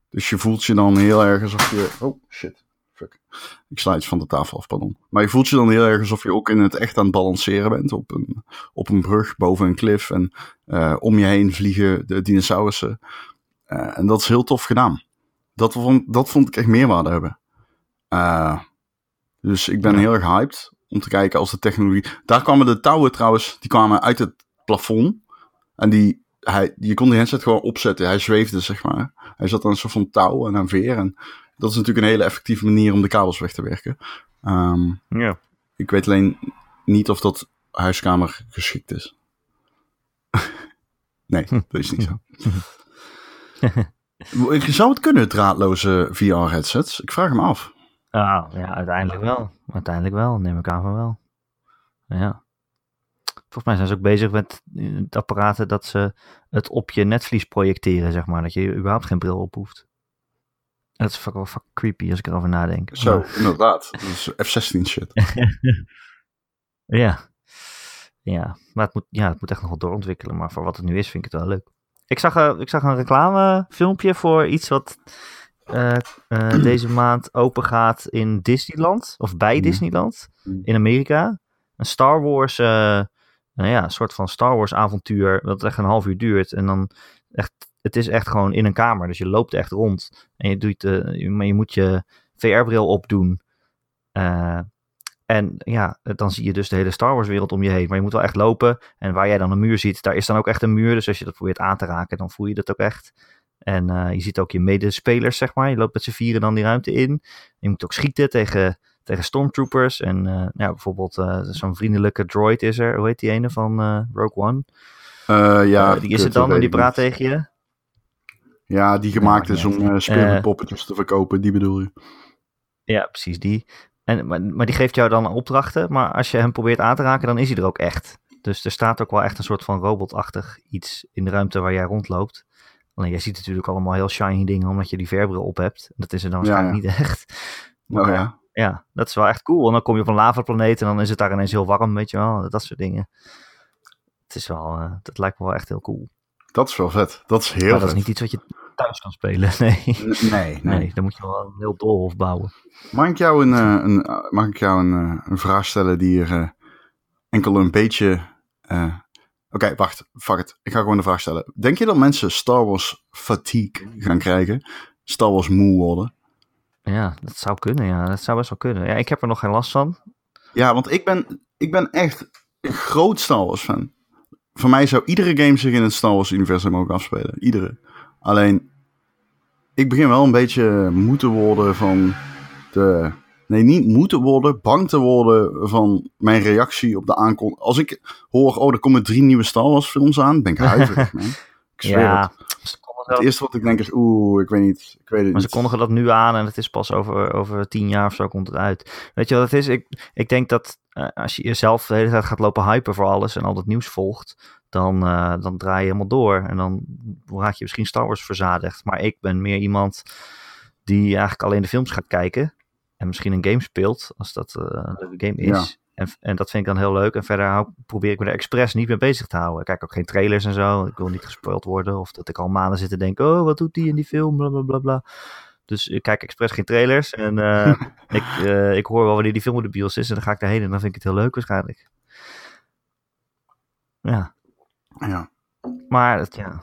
Dus je voelt je dan heel erg alsof je. Oh shit. Fuck. Ik sla iets van de tafel af, pardon. Maar je voelt je dan heel erg alsof je ook in het echt aan het balanceren bent. Op een, op een brug boven een klif. En uh, om je heen vliegen de dinosaurussen. Uh, en dat is heel tof gedaan. Dat vond, dat vond ik echt meerwaarde hebben. Uh, dus ik ben ja. heel erg hyped om te kijken als de technologie. Daar kwamen de touwen trouwens, die kwamen uit het plafond. En die, hij, je kon die headset gewoon opzetten. Hij zweefde, zeg maar. Hij zat aan een soort van touw en een veer. En dat is natuurlijk een hele effectieve manier om de kabels weg te werken. Um, ja. Ik weet alleen niet of dat huiskamer geschikt is. nee, dat is niet zo. Zou het kunnen, draadloze VR-headsets? Ik vraag me af. Ah, ja, uiteindelijk wel. Uiteindelijk wel, neem ik aan van wel. Ja. Volgens mij zijn ze ook bezig met het apparaten dat ze het op je netvlies projecteren, zeg maar. Dat je überhaupt geen bril op hoeft. Dat is wel fucking creepy als ik erover nadenk. Zo, maar... inderdaad. Dat is F-16 shit. ja. Ja, maar het moet, ja, het moet echt nog wel doorontwikkelen. Maar voor wat het nu is, vind ik het wel leuk. Ik zag, uh, ik zag een reclamefilmpje voor iets wat uh, uh, deze maand open gaat in Disneyland. Of bij Disneyland. In Amerika. Een Star Wars. Nou ja, een soort van Star Wars avontuur. Dat echt een half uur duurt. En dan echt. Het is echt gewoon in een kamer. Dus je loopt echt rond. En je doet. maar je moet je VR-bril opdoen. en ja, dan zie je dus de hele Star Wars wereld om je heen. Maar je moet wel echt lopen. En waar jij dan een muur ziet, daar is dan ook echt een muur. Dus als je dat probeert aan te raken, dan voel je dat ook echt. En uh, je ziet ook je medespelers, zeg maar. Je loopt met z'n vieren dan die ruimte in. Je moet ook schieten tegen, tegen stormtroopers. En uh, ja, bijvoorbeeld uh, zo'n vriendelijke droid is er. Hoe heet die ene van Rogue One? ja, die is het dan en die praat tegen je. Ja, die gemaakt is om speelpoppetjes te verkopen, die bedoel je. Ja, precies die. En, maar, maar die geeft jou dan opdrachten. Maar als je hem probeert aan te raken, dan is hij er ook echt. Dus er staat ook wel echt een soort van robotachtig iets in de ruimte waar jij rondloopt. Alleen jij ziet natuurlijk allemaal heel shiny dingen omdat je die verbril op hebt. Dat is er dan waarschijnlijk ja, ja. niet echt. Maar, oh ja. Ja, dat is wel echt cool. En dan kom je op een lavaplaneet en dan is het daar ineens heel warm, weet je wel. Dat soort dingen. Het is wel, uh, dat lijkt me wel echt heel cool. Dat is wel vet. Dat is heel maar vet. dat is niet iets wat je thuis kan spelen, nee. Nee, nee. nee dan moet je wel een heel doolhof bouwen. Mag ik jou een, uh, een, mag ik jou een, uh, een vraag stellen die er uh, enkel een beetje Oké, okay, wacht. Fuck it. Ik ga gewoon de vraag stellen. Denk je dat mensen Star Wars fatigue gaan krijgen? Star Wars moe worden? Ja, dat zou kunnen. Ja, dat zou best wel kunnen. Ja, ik heb er nog geen last van. Ja, want ik ben, ik ben echt een groot Star Wars fan. Voor mij zou iedere game zich in het Star Wars universum mogen afspelen. Iedere. Alleen, ik begin wel een beetje moe te worden van de Nee, niet moeten worden, bang te worden van mijn reactie op de aankondiging. Als ik hoor, oh, er komen drie nieuwe Star Wars films aan, ben ik huiverig, man. Ik zweer ja, het. Het eerste wat ik denk is, oeh, ik weet niet. Ik weet het maar niet. ze kondigen dat nu aan en het is pas over, over tien jaar of zo komt het uit. Weet je wat het is? Ik, ik denk dat uh, als je jezelf de hele tijd gaat lopen hypen voor alles en al dat nieuws volgt, dan, uh, dan draai je helemaal door. En dan raak je misschien Star Wars verzadigd. Maar ik ben meer iemand die eigenlijk alleen de films gaat kijken en misschien een game speelt, als dat uh, een leuke game is. En, en dat vind ik dan heel leuk. En verder hou, probeer ik me er expres niet mee bezig te houden. Ik kijk ook geen trailers en zo. Ik wil niet gespoild worden. Of dat ik al maanden zit te denken, oh, wat doet die in die film? Bla, bla, bla, bla. Dus ik kijk expres geen trailers. En uh, ik, uh, ik hoor wel wanneer die film op de bios is. En dan ga ik daarheen en dan vind ik het heel leuk waarschijnlijk. Ja. Ja. Maar, het, ja.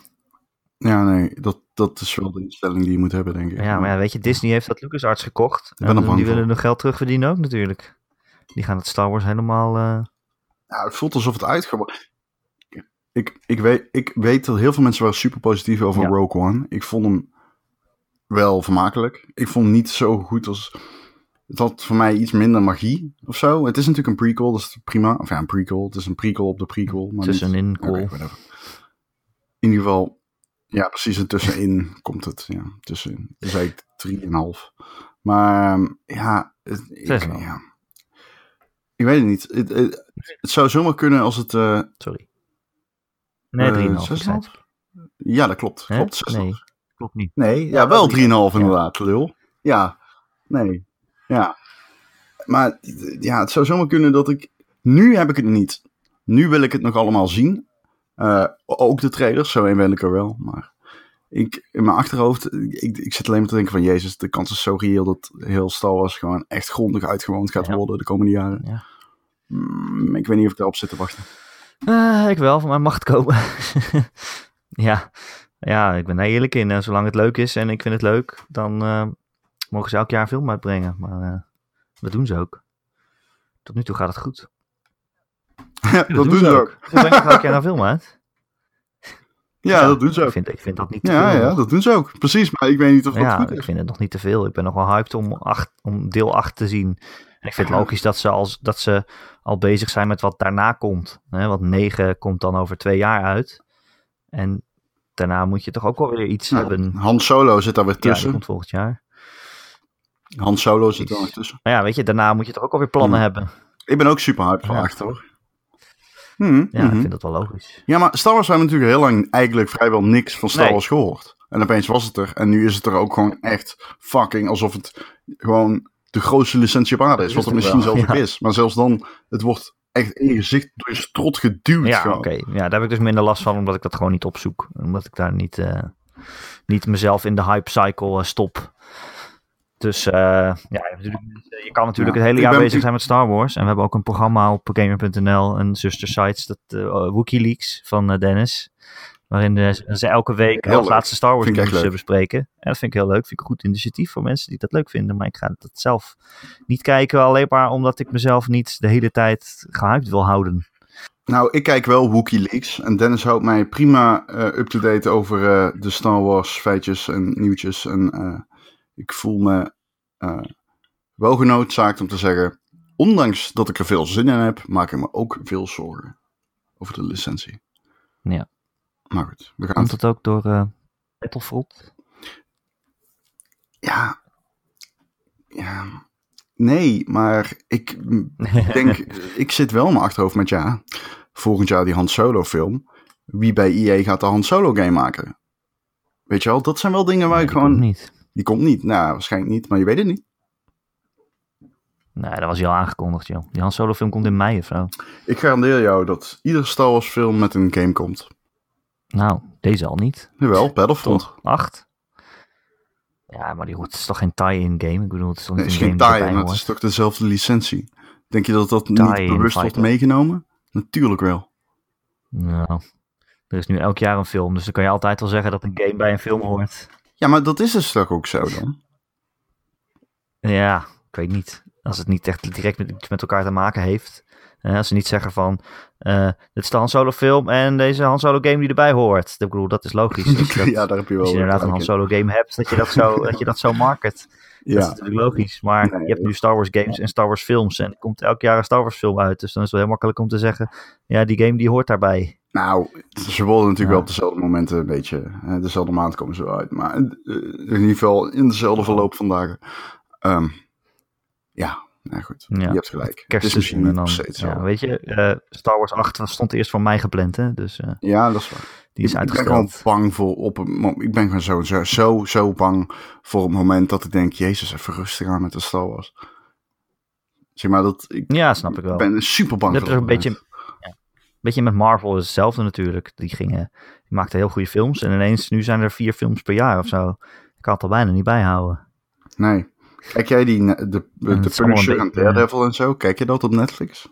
Ja, nee, dat, dat is wel de instelling die je moet hebben, denk ik. Ja, maar ja, weet je, Disney heeft dat LucasArts gekocht. Ik ben en die willen hun geld terugverdienen ook natuurlijk. Die gaan het Star Wars helemaal... Uh... Ja, het voelt alsof het uitgebracht... Ik, ik, weet, ik weet dat heel veel mensen waren super positief over Ja. Rogue One. Ik vond hem wel vermakelijk. Ik vond niet zo goed als... Het had voor mij iets minder magie of zo. Het is natuurlijk een prequel, dat is prima. Of ja, een prequel. Het is een prequel op de prequel. Maar niet- whatever. In ieder geval, ja, precies. En tussenin komt het. Ja, tussenin. Zei ik 3,5. Maar ja, het, ik, 6,5. ja, ik weet het niet. Het, het, het zou zomaar kunnen als het. eh, Sorry. Nee, Eh, 3,5. ik 6,5? zei het. ja, dat klopt. Hè? klopt 6,5. Nee, klopt niet. Nee, ja, wel wel 3,5 inderdaad, lul. Ja, nee. Ja. Maar ja, het zou zomaar kunnen dat ik... Nu heb ik het niet. Nu wil ik het nog allemaal zien. Eh, ook de trailers, zo een ben ik er wel. Maar ik, in mijn achterhoofd, ik, ik zit alleen maar te denken van... Jezus, de kans is zo reëel dat heel Star Wars gewoon echt grondig uitgewoond gaat Ja. worden de komende jaren. Ja. Mm, ik weet niet of ik erop zit te wachten. Eh, ik wel, van mij mag het komen. ja. Ja, ik ben daar eerlijk in. Zolang het leuk is en ik vind het leuk, dan eh, mogen ze elk jaar een film uitbrengen. Maar eh, dat doen ze ook. Tot nu toe gaat het goed. dat, doen ze ook. Ze brengen toch elk jaar een film uit? Ja, dat doen ze Ik ook. vind, ik vind dat niet te Ja, veel. ja, dat doen ze ook. Precies, maar ik weet niet of dat ja, goed ik is. vind het nog niet te veel. Ik ben nog wel hyped om, acht, om deel 8 te zien. En ik vind het Ja. logisch dat ze, als, dat ze al bezig zijn met wat daarna komt. Hè? Want 9 komt dan over twee jaar uit. En daarna moet je toch ook wel weer iets Nou, hebben. Han Solo zit daar weer Ja, tussen. komt volgend jaar. Han Solo zit er nog tussen. Maar ja, weet je, daarna moet je toch ook alweer plannen Hmm. hebben. Ik ben ook super hyped van Ja. achter hoor. Mhm, Ja, mhm. ik vind dat wel logisch. Ja, maar Star Wars hebben natuurlijk heel lang eigenlijk vrijwel niks van Star Nee. Wars gehoord. En opeens was het er. En nu is het er ook gewoon echt fucking alsof het gewoon de grootste licentie op aarde is. Wat het ook misschien zelfs ook ja. is. Maar zelfs dan, het wordt echt in je gezicht door je strot geduwd. Ja, oké. Ja, daar heb ik dus minder last van, omdat ik dat gewoon niet opzoek. Omdat ik daar niet, eh, niet mezelf in de hype cycle eh, stop. Dus eh, ja, je kan natuurlijk Ja, het hele jaar ben- bezig zijn met Star Wars. En we hebben ook een programma op gamer.nl, een zustersites, dat uh, WikiLeaks van Dennis. Waarin ze elke week als laatste Star Wars leuk. bespreken. En dat vind ik heel leuk. Vind ik een goed initiatief voor mensen die dat leuk vinden. Maar ik ga dat zelf niet kijken, alleen maar omdat ik mezelf niet de hele tijd gehyped wil houden. Nou, ik kijk wel WikiLeaks. En Dennis houdt mij prima eh, up-to-date over eh, de Star Wars feitjes en nieuwtjes. En eh, ik voel me wel genoodzaakt om te zeggen... Ondanks dat ik er veel zin in heb, maak ik me ook veel zorgen over de licentie. Ja. Maar goed, we gaan Komt het. ook door eh Battlefront? Ja. Ja. Nee, maar ik denk... ik zit wel in mijn achterhoofd met ja... Volgend jaar die Han Solo film. Wie bij EA gaat de Han Solo game maken? Weet je wel, dat zijn wel dingen waar Nee, ik komt gewoon... niet. Die komt niet. Nou, waarschijnlijk niet, maar je weet het niet. Nee, dat was hij al aangekondigd, joh. Die Han Solo film komt in mei of zo. Ik garandeer jou dat iedere Star Wars film met een game komt. Nou, deze al niet. Jawel, Battlefront. Toch? Acht? Ja, maar die hoort, het is toch geen tie-in game? Ik bedoel, het is toch niet een geen game die tie, erbij maar het is toch dezelfde licentie. Denk je dat dat niet Tie-in bewust wordt meegenomen? Natuurlijk wel. Nou, er is nu elk jaar een film, dus dan kan je altijd wel zeggen dat een game bij een film hoort. Ja, maar dat is dus toch ook zo dan? Ja, ik weet niet. Als het niet echt direct met, iets met elkaar te maken heeft. Eh, als ze niet zeggen van, eh, dit is de Han Solo film en deze Han Solo game die erbij hoort. Ik bedoel, dat is logisch. Als je, dat- ja, daar heb je wel als je inderdaad een Han. Solo game hebt, dat je dat zo, dat je dat zo market. Dat is Ja, natuurlijk logisch. Maar Nee, je hebt nu Star Wars games en Star Wars films. En er komt elk jaar een Star Wars film uit. Dus dan is het wel heel makkelijk om te zeggen, ja, die game die hoort daarbij. nou, ze worden natuurlijk Ja. wel op dezelfde momenten een beetje, eh, dezelfde maand komen ze uit. Maar eh, in ieder geval in dezelfde verloop van dagen. Ehm, ja, nou goed, Ja, je hebt gelijk. Kerstseizoen en dan, ja, weet je, eh, Star Wars 8 stond eerst voor mij gepland, hè. Dus eh, Ja, dat is waar. die is ik ben uitgesteld. gewoon bang voor op een Ik ben gewoon zo, zo, zo, zo bang voor het moment dat ik denk, Jezus, even rustig aan met de Star Wars. Zeg maar dat ik Ja, snap ik wel. ben super bang Dat voor is een beetje, ja, beetje met Marvel is hetzelfde natuurlijk. Die, gingen, die maakten heel goede films. En ineens, nu zijn er vier films per jaar of zo. Ik kan het al bijna niet bijhouden. Nee. Kijk jij die, de, de, het de allemaal een Punisher en beetje- Daredevil en zo? Kijk je dat op Netflix?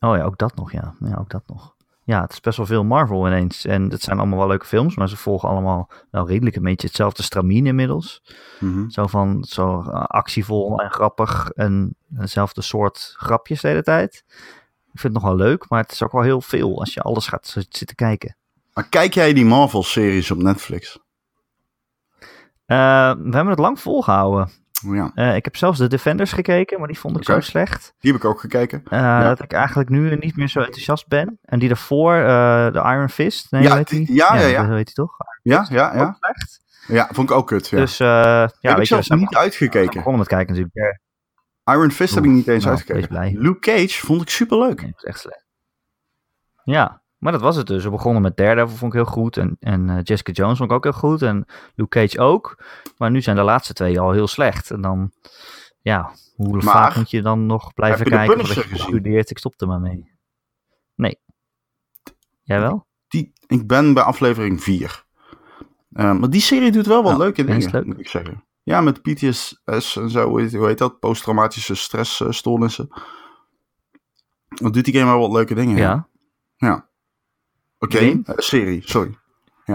Oh ja, ook dat nog, ja. Ja, ook dat nog. Ja, het is best wel veel Marvel ineens. En het zijn allemaal wel leuke films, maar ze volgen allemaal wel redelijk een beetje hetzelfde stramien inmiddels. Mhm. Zo van, zo eh, actievol en grappig en hetzelfde soort grapjes de hele tijd. Ik vind het nog wel leuk, maar het is ook wel heel veel als je alles gaat zitten kijken. Maar kijk jij die Marvel-series op Netflix? Eh, we hebben het lang volgehouden. Ja, Eh, ik heb zelfs de Defenders gekeken, maar die vond ik Oké. zo slecht. die heb ik ook gekeken. eh, Dat ik eigenlijk nu niet meer zo enthousiast ben. En die daarvoor, eh, de Iron Fist. Nee, Ja, heet die- ja, ja, ja. Hoe heet die toch? Ja, ja, Ook ja. slecht. Ja, vond ik ook kut. Ja. Dus ja, heb ik weet je, zelfs niet uitgekeken. begonnen met kijken natuurlijk. Ja, Iron Fist heb ik niet eens nou, uitgekeken. Luke Cage vond ik super leuk. nee, dat is echt slecht. Ja, maar dat was het dus. We begonnen met Daredevil, vond ik heel goed. En, en eh, Jessica Jones vond ik ook heel goed. En Luke Cage ook. Maar nu zijn de laatste twee al heel slecht. En dan, ja, hoe Maar, vaak moet je dan nog blijven heb je de kijken je gezien? studeert? Ik stop er maar mee. Nee. Jij wel? Die, ik ben bij aflevering 4. maar die serie doet wel wat Ja, leuke dingen, leuk? moet ik zeggen. Ja, met PTSS en zo, hoe heet, dat? Posttraumatische stressstoornissen. Dan doet die game wel wat leuke dingen. Ja. ja. Oké, eh, serie, sorry.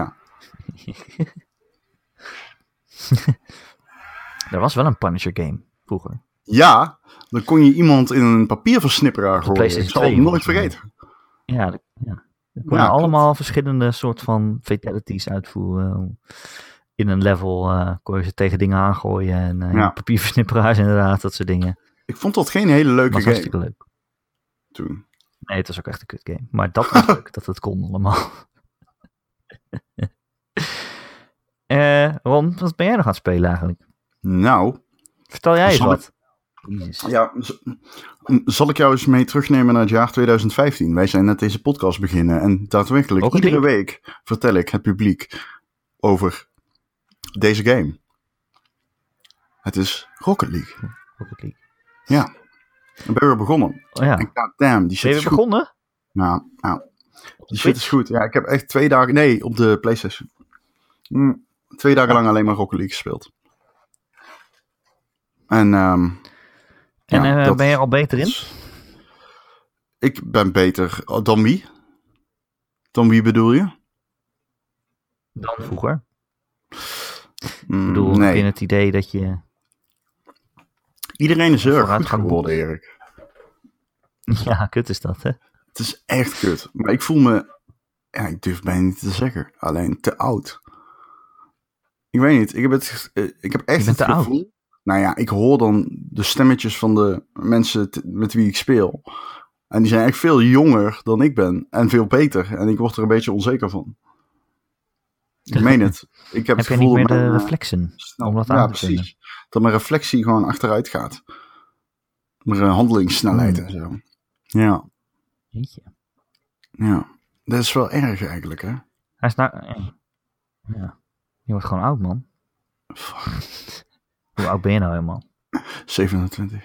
Er was wel een Punisher game vroeger. Ja, dan kon je iemand in een papierversnipperaar gooien. Ik zal het 2 nooit vergeten. Ja, ja. Ja, konden klopt. allemaal verschillende soort van fatalities uitvoeren. In een level eh, kon je ze tegen dingen aangooien. En eh Ja. papierversnipperaars inderdaad, dat soort dingen. Ik vond dat geen hele leuke was game hartstikke leuk. toen. Nee, het was ook echt een kut game. Maar dat was leuk, dat het kon allemaal. Eh Ron, wat ben jij nog aan het spelen eigenlijk? Nou, Vertel jij eens wat. Ja, zal ik jou eens mee terugnemen naar het jaar 2015? Wij zijn net deze podcast beginnen en daadwerkelijk Rocket iedere week vertel ik het publiek over deze game. Het is Rocket League. Rocket League. Ja, dan ben we begonnen. Oh ja, En goddamn, die shit ben je is weer begonnen? Nou, nou, die shit is goed. Ja, ik heb echt twee dagen, nee, op de Playstation. Mm, twee dagen lang alleen maar Rocket League gespeeld. En, ehm, En ja, eh, dat- ben je er al beter in? Ik ben beter dan wie? Dan wie bedoel je? Dan vroeger. Mm, Ik bedoel, nee. in het idee dat je... Iedereen is erg goed geworden, Erik. Ja, kut is dat, hè? Het is echt kut. Maar ik voel me... Ja, ik durf bijna niet te zeggen. Alleen te oud. Ik weet niet. Ik heb, het, eh, ik heb echt Je het te oud. gevoel... Nou ja, ik hoor dan de stemmetjes van de mensen met wie ik speel. En die zijn echt veel jonger dan ik ben. En veel beter. En ik word er een beetje onzeker van. Ik meen het. Ik heb, Heb het je gevoel niet meer dat de mijn, reflexen snel- om dat ja, aan te precies. Dat mijn reflectie gewoon achteruit gaat. Mijn eh, handelingssnelheid Hmm. en zo. Ja, Jeetje. ja. Dat is wel erg eigenlijk, hè? Hij is nou... ja. Ja. Je wordt gewoon oud, man. Hoe oud ben je nou helemaal? 27.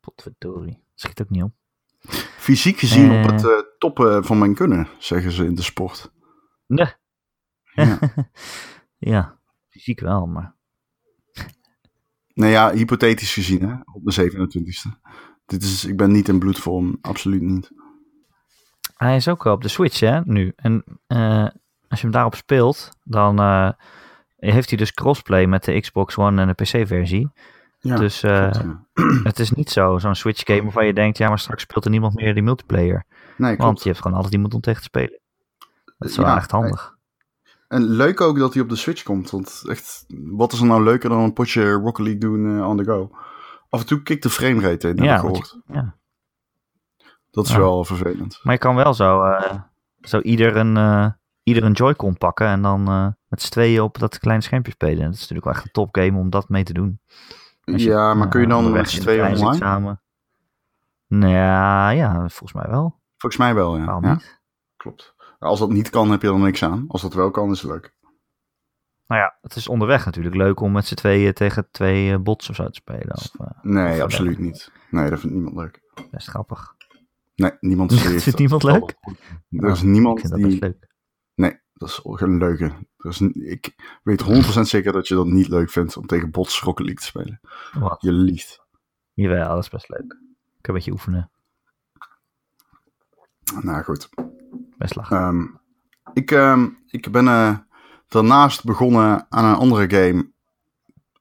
Potverdorie. Schiet ook niet op. Fysiek gezien Eh. op het eh, toppen van mijn kunnen, zeggen ze in de sport. Nee. Ja. ja, fysiek wel, maar... nou ja, hypothetisch gezien, hè? Op de 27ste. Dit is, ik ben niet in bloedvorm, absoluut niet. Hij is ook op de Switch, hè, nu. En eh, als je hem daarop speelt, dan eh, heeft hij dus crossplay met de Xbox One en de PC-versie. Ja, dus eh, ja. het is niet zo, zo'n Switch-game waarvan je denkt, ja, maar straks speelt er niemand meer die multiplayer. Nee, klopt. Want je hebt gewoon altijd iemand om tegen te spelen. Dat is wel Ja, echt handig. En leuk ook dat hij op de Switch komt. Want echt, wat is er nou leuker dan een potje Rocket League doen eh, on the go? Af en toe kikt de framerate in, heb Ja, gehoord. je- ja. Dat is Ja. wel vervelend. Maar je kan wel zo, eh, zo ieder, een, eh, ieder een Joy-Con pakken en dan met z'n tweeën op dat kleine schermpje spelen. Dat is natuurlijk wel echt een topgame om dat mee te doen. Je, ja, maar kun je dan met z'n tweeën online? samen. Nou ja, ja, volgens mij wel. Volgens mij wel, ja. Waarom ja niet? klopt. Als dat niet kan, heb je er niks aan. Als dat wel kan, is het leuk. Nou ja, het is onderweg natuurlijk leuk om met z'n tweeën tegen twee uh, bots of zo te spelen. Of, uh, nee, of absoluut niet. Nee, dat vindt niemand leuk. Best grappig. Nee, niemand serieus. Vindt niemand leuk? Er is niemand ik vind die... dat best leuk. Nee, dat is een leuke. Is, ik weet 100% zeker dat je dat niet leuk vindt om tegen bots Rocket League te spelen. Wat? Je liegt. Jawel, dat is best leuk. Ik kan een beetje oefenen. Nou goed. Best lachen. Ehm, ik, ehm, ik ben eh, daarnaast begonnen aan een andere game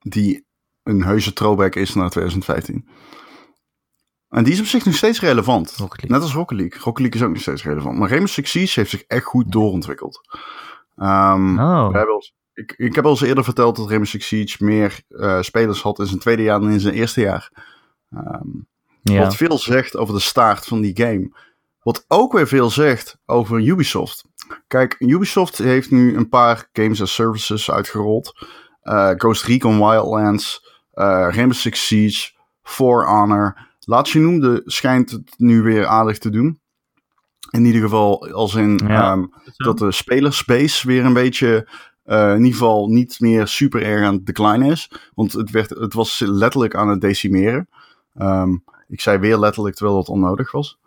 die een heuse throwback is naar 2015. En die is op zich nog steeds relevant. Net als Rocket League. Rocket League is ook nog steeds relevant. Maar Rainbow Six Siege heeft zich echt goed doorontwikkeld. Ehm, Oh. we hebben al- ik, ik heb al eens eerder verteld dat Rainbow Six Siege meer eh, spelers had in zijn tweede jaar dan in zijn eerste jaar. Ja. Wat veel zegt over de start van die game. Wat ook weer veel zegt over Ubisoft. Kijk, Ubisoft heeft nu een paar games as services uitgerold. Eh, Ghost Recon Wildlands, eh Rainbow Six Siege, For Honor. Laat je noemde schijnt het nu weer aardig te doen. In ieder geval als in Ja. ehm, dat de spelersbase weer een beetje, eh, in ieder geval niet meer super erg aan het decline is. Want het, werd, het was letterlijk aan het decimeren. Ehm, ik zei weer letterlijk terwijl dat onnodig was.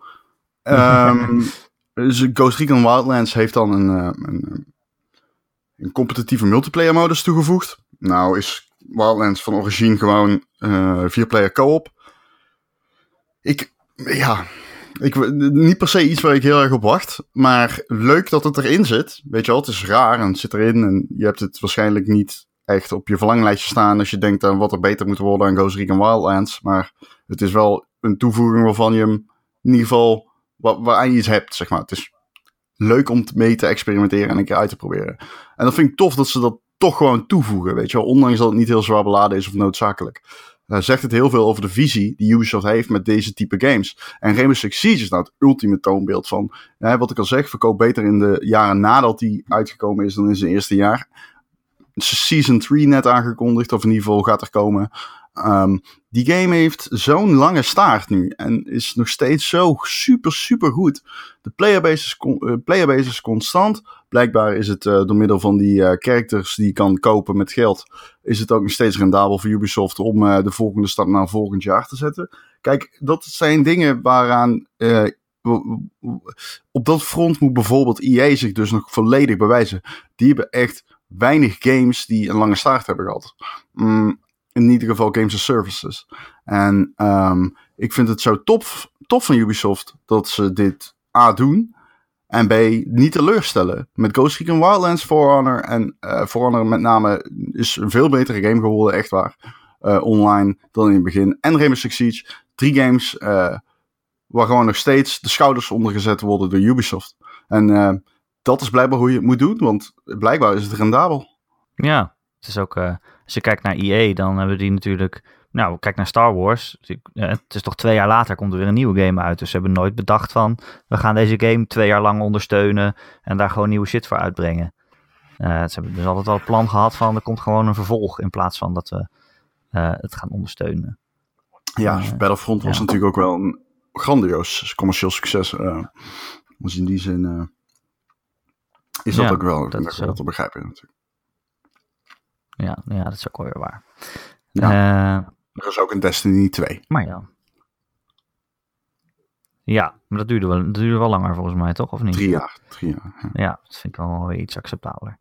Ehm, dus Ghost Recon Wildlands heeft dan een, eh, een, een competitieve multiplayer modus toegevoegd. Nou is Wildlands van origine gewoon eh vierplayer co-op. Ik, ja, ik, niet per se iets waar ik heel erg op wacht. Maar leuk dat het erin zit. Weet je wel, het is raar en het zit erin. En je hebt het waarschijnlijk niet echt op je verlanglijstje staan als je denkt aan wat er beter moet worden aan Ghost Recon Wildlands. Maar het is wel een toevoeging waarvan je hem in ieder geval wa- waaraan je iets hebt, zeg maar. Het is leuk om mee te experimenteren en een keer uit te proberen. En dat vind ik tof dat ze dat toch gewoon toevoegen, weet je wel. Ondanks dat het niet heel zwaar beladen is of noodzakelijk. Eh, zegt het heel veel over de visie die Ubisoft heeft met deze type games. En Rainbow Six Siege is nou het ultieme toonbeeld van... Wat ik al zeg, verkoop beter in de jaren nadat die uitgekomen is dan in zijn eerste jaar. Season 3 net aangekondigd, of in ieder geval gaat er komen. Ehm, die game heeft zo'n lange staart nu en is nog steeds zo super, super goed. De playerbase is, eh, constant. Blijkbaar is het eh, door middel van die eh, characters die je kan kopen met geld, is het ook nog steeds rendabel voor Ubisoft om de volgende stap naar volgend jaar te zetten. Kijk, dat zijn dingen waaraan. op dat front moet bijvoorbeeld EA zich dus nog volledig bewijzen. Die hebben echt weinig games die een lange staart hebben gehad. Mm, in ieder geval games as services. En ehm, ik vind het zo tof, tof van Ubisoft dat ze dit A doen. En B, niet teleurstellen. Met Ghost Recon Wildlands, For Honor en eh For Honor met name is een veel betere game geworden, echt waar. eh, online dan in het begin. En Rainbow Six Siege. Drie games eh, waar gewoon nog steeds de schouders onder gezet worden door Ubisoft. En dat is blijkbaar hoe je het moet doen, want blijkbaar is het rendabel. Ja, het is ook, als je kijkt naar EA, dan hebben die natuurlijk, nou, kijk naar Star Wars. Eh, Het is toch twee jaar later komt er weer een nieuwe game uit. Dus ze hebben nooit bedacht van, we gaan deze game twee jaar lang ondersteunen en daar gewoon nieuwe shit voor uitbrengen. Eh, ze hebben dus altijd wel het plan gehad van, er komt gewoon een vervolg in plaats van dat we eh, het gaan ondersteunen. Ja, Eh, Battlefront was ja. natuurlijk ook wel een grandioos commercieel succes. dus in die zin is dat Ja, ook wel dat dat, te begrijpen natuurlijk. Ja, ja dat is ook wel weer waar. Ja. Eh, Er is ook een Destiny 2. maar ja. Ja, maar dat duurde, wel, dat duurde wel langer volgens mij, toch? Of niet? Drie jaar. Drie jaar. ja. Ja, dat vind ik wel weer iets acceptabeler.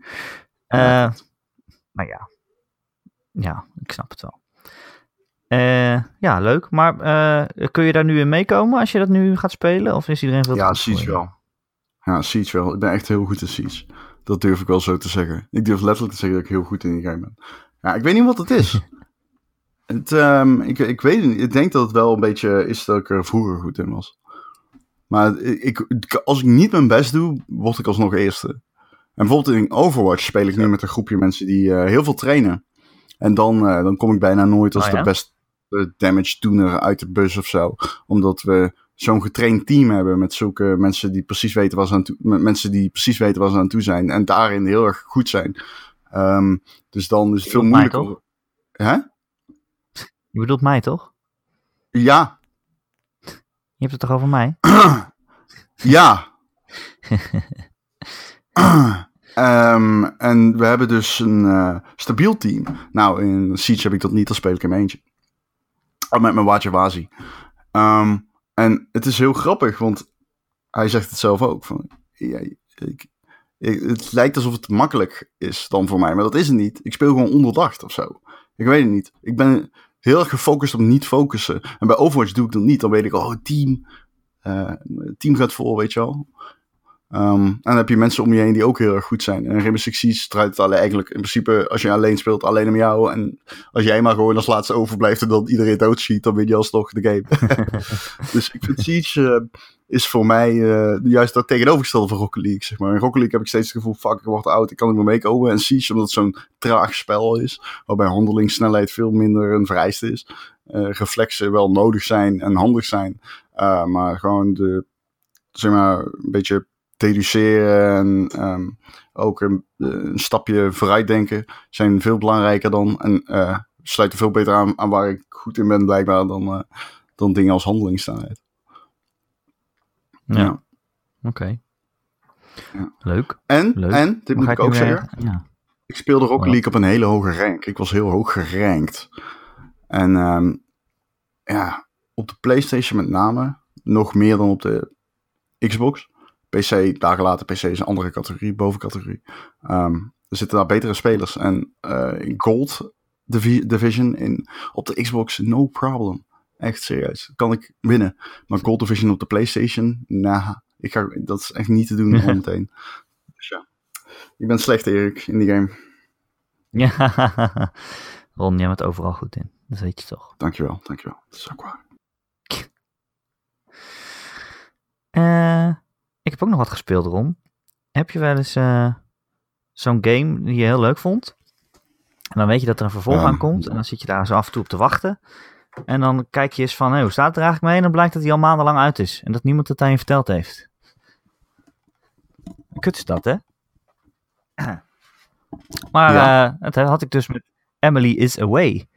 Ja, Eh, maar ja. Ja, ik snap het wel. Eh, ja, leuk. Maar kun je daar nu in meekomen als je dat nu gaat spelen? Of is iedereen veel te Ja, Siege wel. Ja, Siege wel. Ik ben echt heel goed in Siege. Dat durf ik wel zo te zeggen. Ik durf letterlijk te zeggen dat ik heel goed in die game ben. Ja, ik weet niet wat het is. het, ehm, ik, ik weet niet. Ik denk dat het wel een beetje is dat ik er vroeger goed in was. Maar ik, als ik niet mijn best doe, word ik alsnog eerste. En bijvoorbeeld in Overwatch speel ik nu met een groepje mensen die eh, heel veel trainen. En dan, eh, dan kom ik bijna nooit als Oh ja? de beste damage doener uit de bus of zo. Omdat we zo'n getraind team hebben met zulke mensen die precies weten waar ze aan toe, met mensen die precies weten waar ze aan toe zijn. En daarin heel erg goed zijn. Ehm, dus dan is het veel moeilijker. Hè? Je bedoelt mij, toch? Ja. Je hebt het toch over mij? Ja. Ehm, en we hebben dus een eh, stabiel team. Nou, in Siege heb ik dat niet, dan speel ik in mijn eentje. Oh, met mijn Waatje Wazi. En het is heel grappig, want hij zegt het zelf ook. Van, ja, ik, het lijkt alsof het makkelijk is dan voor mij, maar dat is het niet. Ik speel gewoon onderdacht of zo. Ik weet het niet. Ik ben heel erg gefocust op niet focussen. En bij Overwatch doe ik dat niet. Dan weet ik, oh, team. eh, team gaat voor, weet je wel. Ehm, en dan heb je mensen om je heen die ook heel erg goed zijn. En Rainbow Six Siege draait het alleen eigenlijk in principe als je alleen speelt, alleen om jou. En als jij maar gewoon als laatste overblijft en dan iedereen doodschiet, dan win je alsnog de game. dus ik vind Siege eh, is voor mij eh, juist dat tegenovergestelde van Rocket League. Zeg maar. In Rocket League heb ik steeds het gevoel, fuck, ik word oud, ik kan niet meer meekomen. En Siege, omdat het zo'n traag spel is, waarbij handelingssnelheid veel minder een vereiste is. eh, reflexen wel nodig zijn en handig zijn. maar gewoon de, zeg maar, een beetje deduceren en ehm, ook een, een stapje vooruit denken zijn veel belangrijker dan en eh, sluiten veel beter aan, aan waar ik goed in ben blijkbaar dan, eh, dan dingen als handelingssnelheid. Ja, oké. Ja. Leuk. En, Leuk. en, dit moet ik ook weer- zeggen, Ja. ik speelde Rocket? League op een hele hoge rank. Ik was heel hoog gerankt. En ehm, ja, op de PlayStation met name, nog meer dan op de Xbox. PC, dagen later, PC is een andere categorie, bovencategorie. Ehm, er zitten daar betere spelers. En in Gold Divi- Division in, op de Xbox, no problem. Echt serieus. Kan ik winnen. Maar Gold Division op de PlayStation, nah, ik ga, dat is echt niet te doen al meteen. Dus ja, ik ben slecht Erik in die game. ja. Ron, jij bent overal goed in. Dat weet je toch. Dankjewel, dankjewel. Dat is ook waar. Eh, ik heb ook nog wat gespeeld, Ron. Heb je wel eens eh, zo'n game die je heel leuk vond? En dan weet je dat er een vervolg Ja. aan komt. En dan zit je daar zo af en toe op te wachten. En dan kijk je eens van, hoe staat het er eigenlijk mee? En dan blijkt dat hij al maandenlang uit is. En dat niemand het aan je verteld heeft. Kut is dat, hè? Maar Ja. eh, het had ik dus met Emily is Away.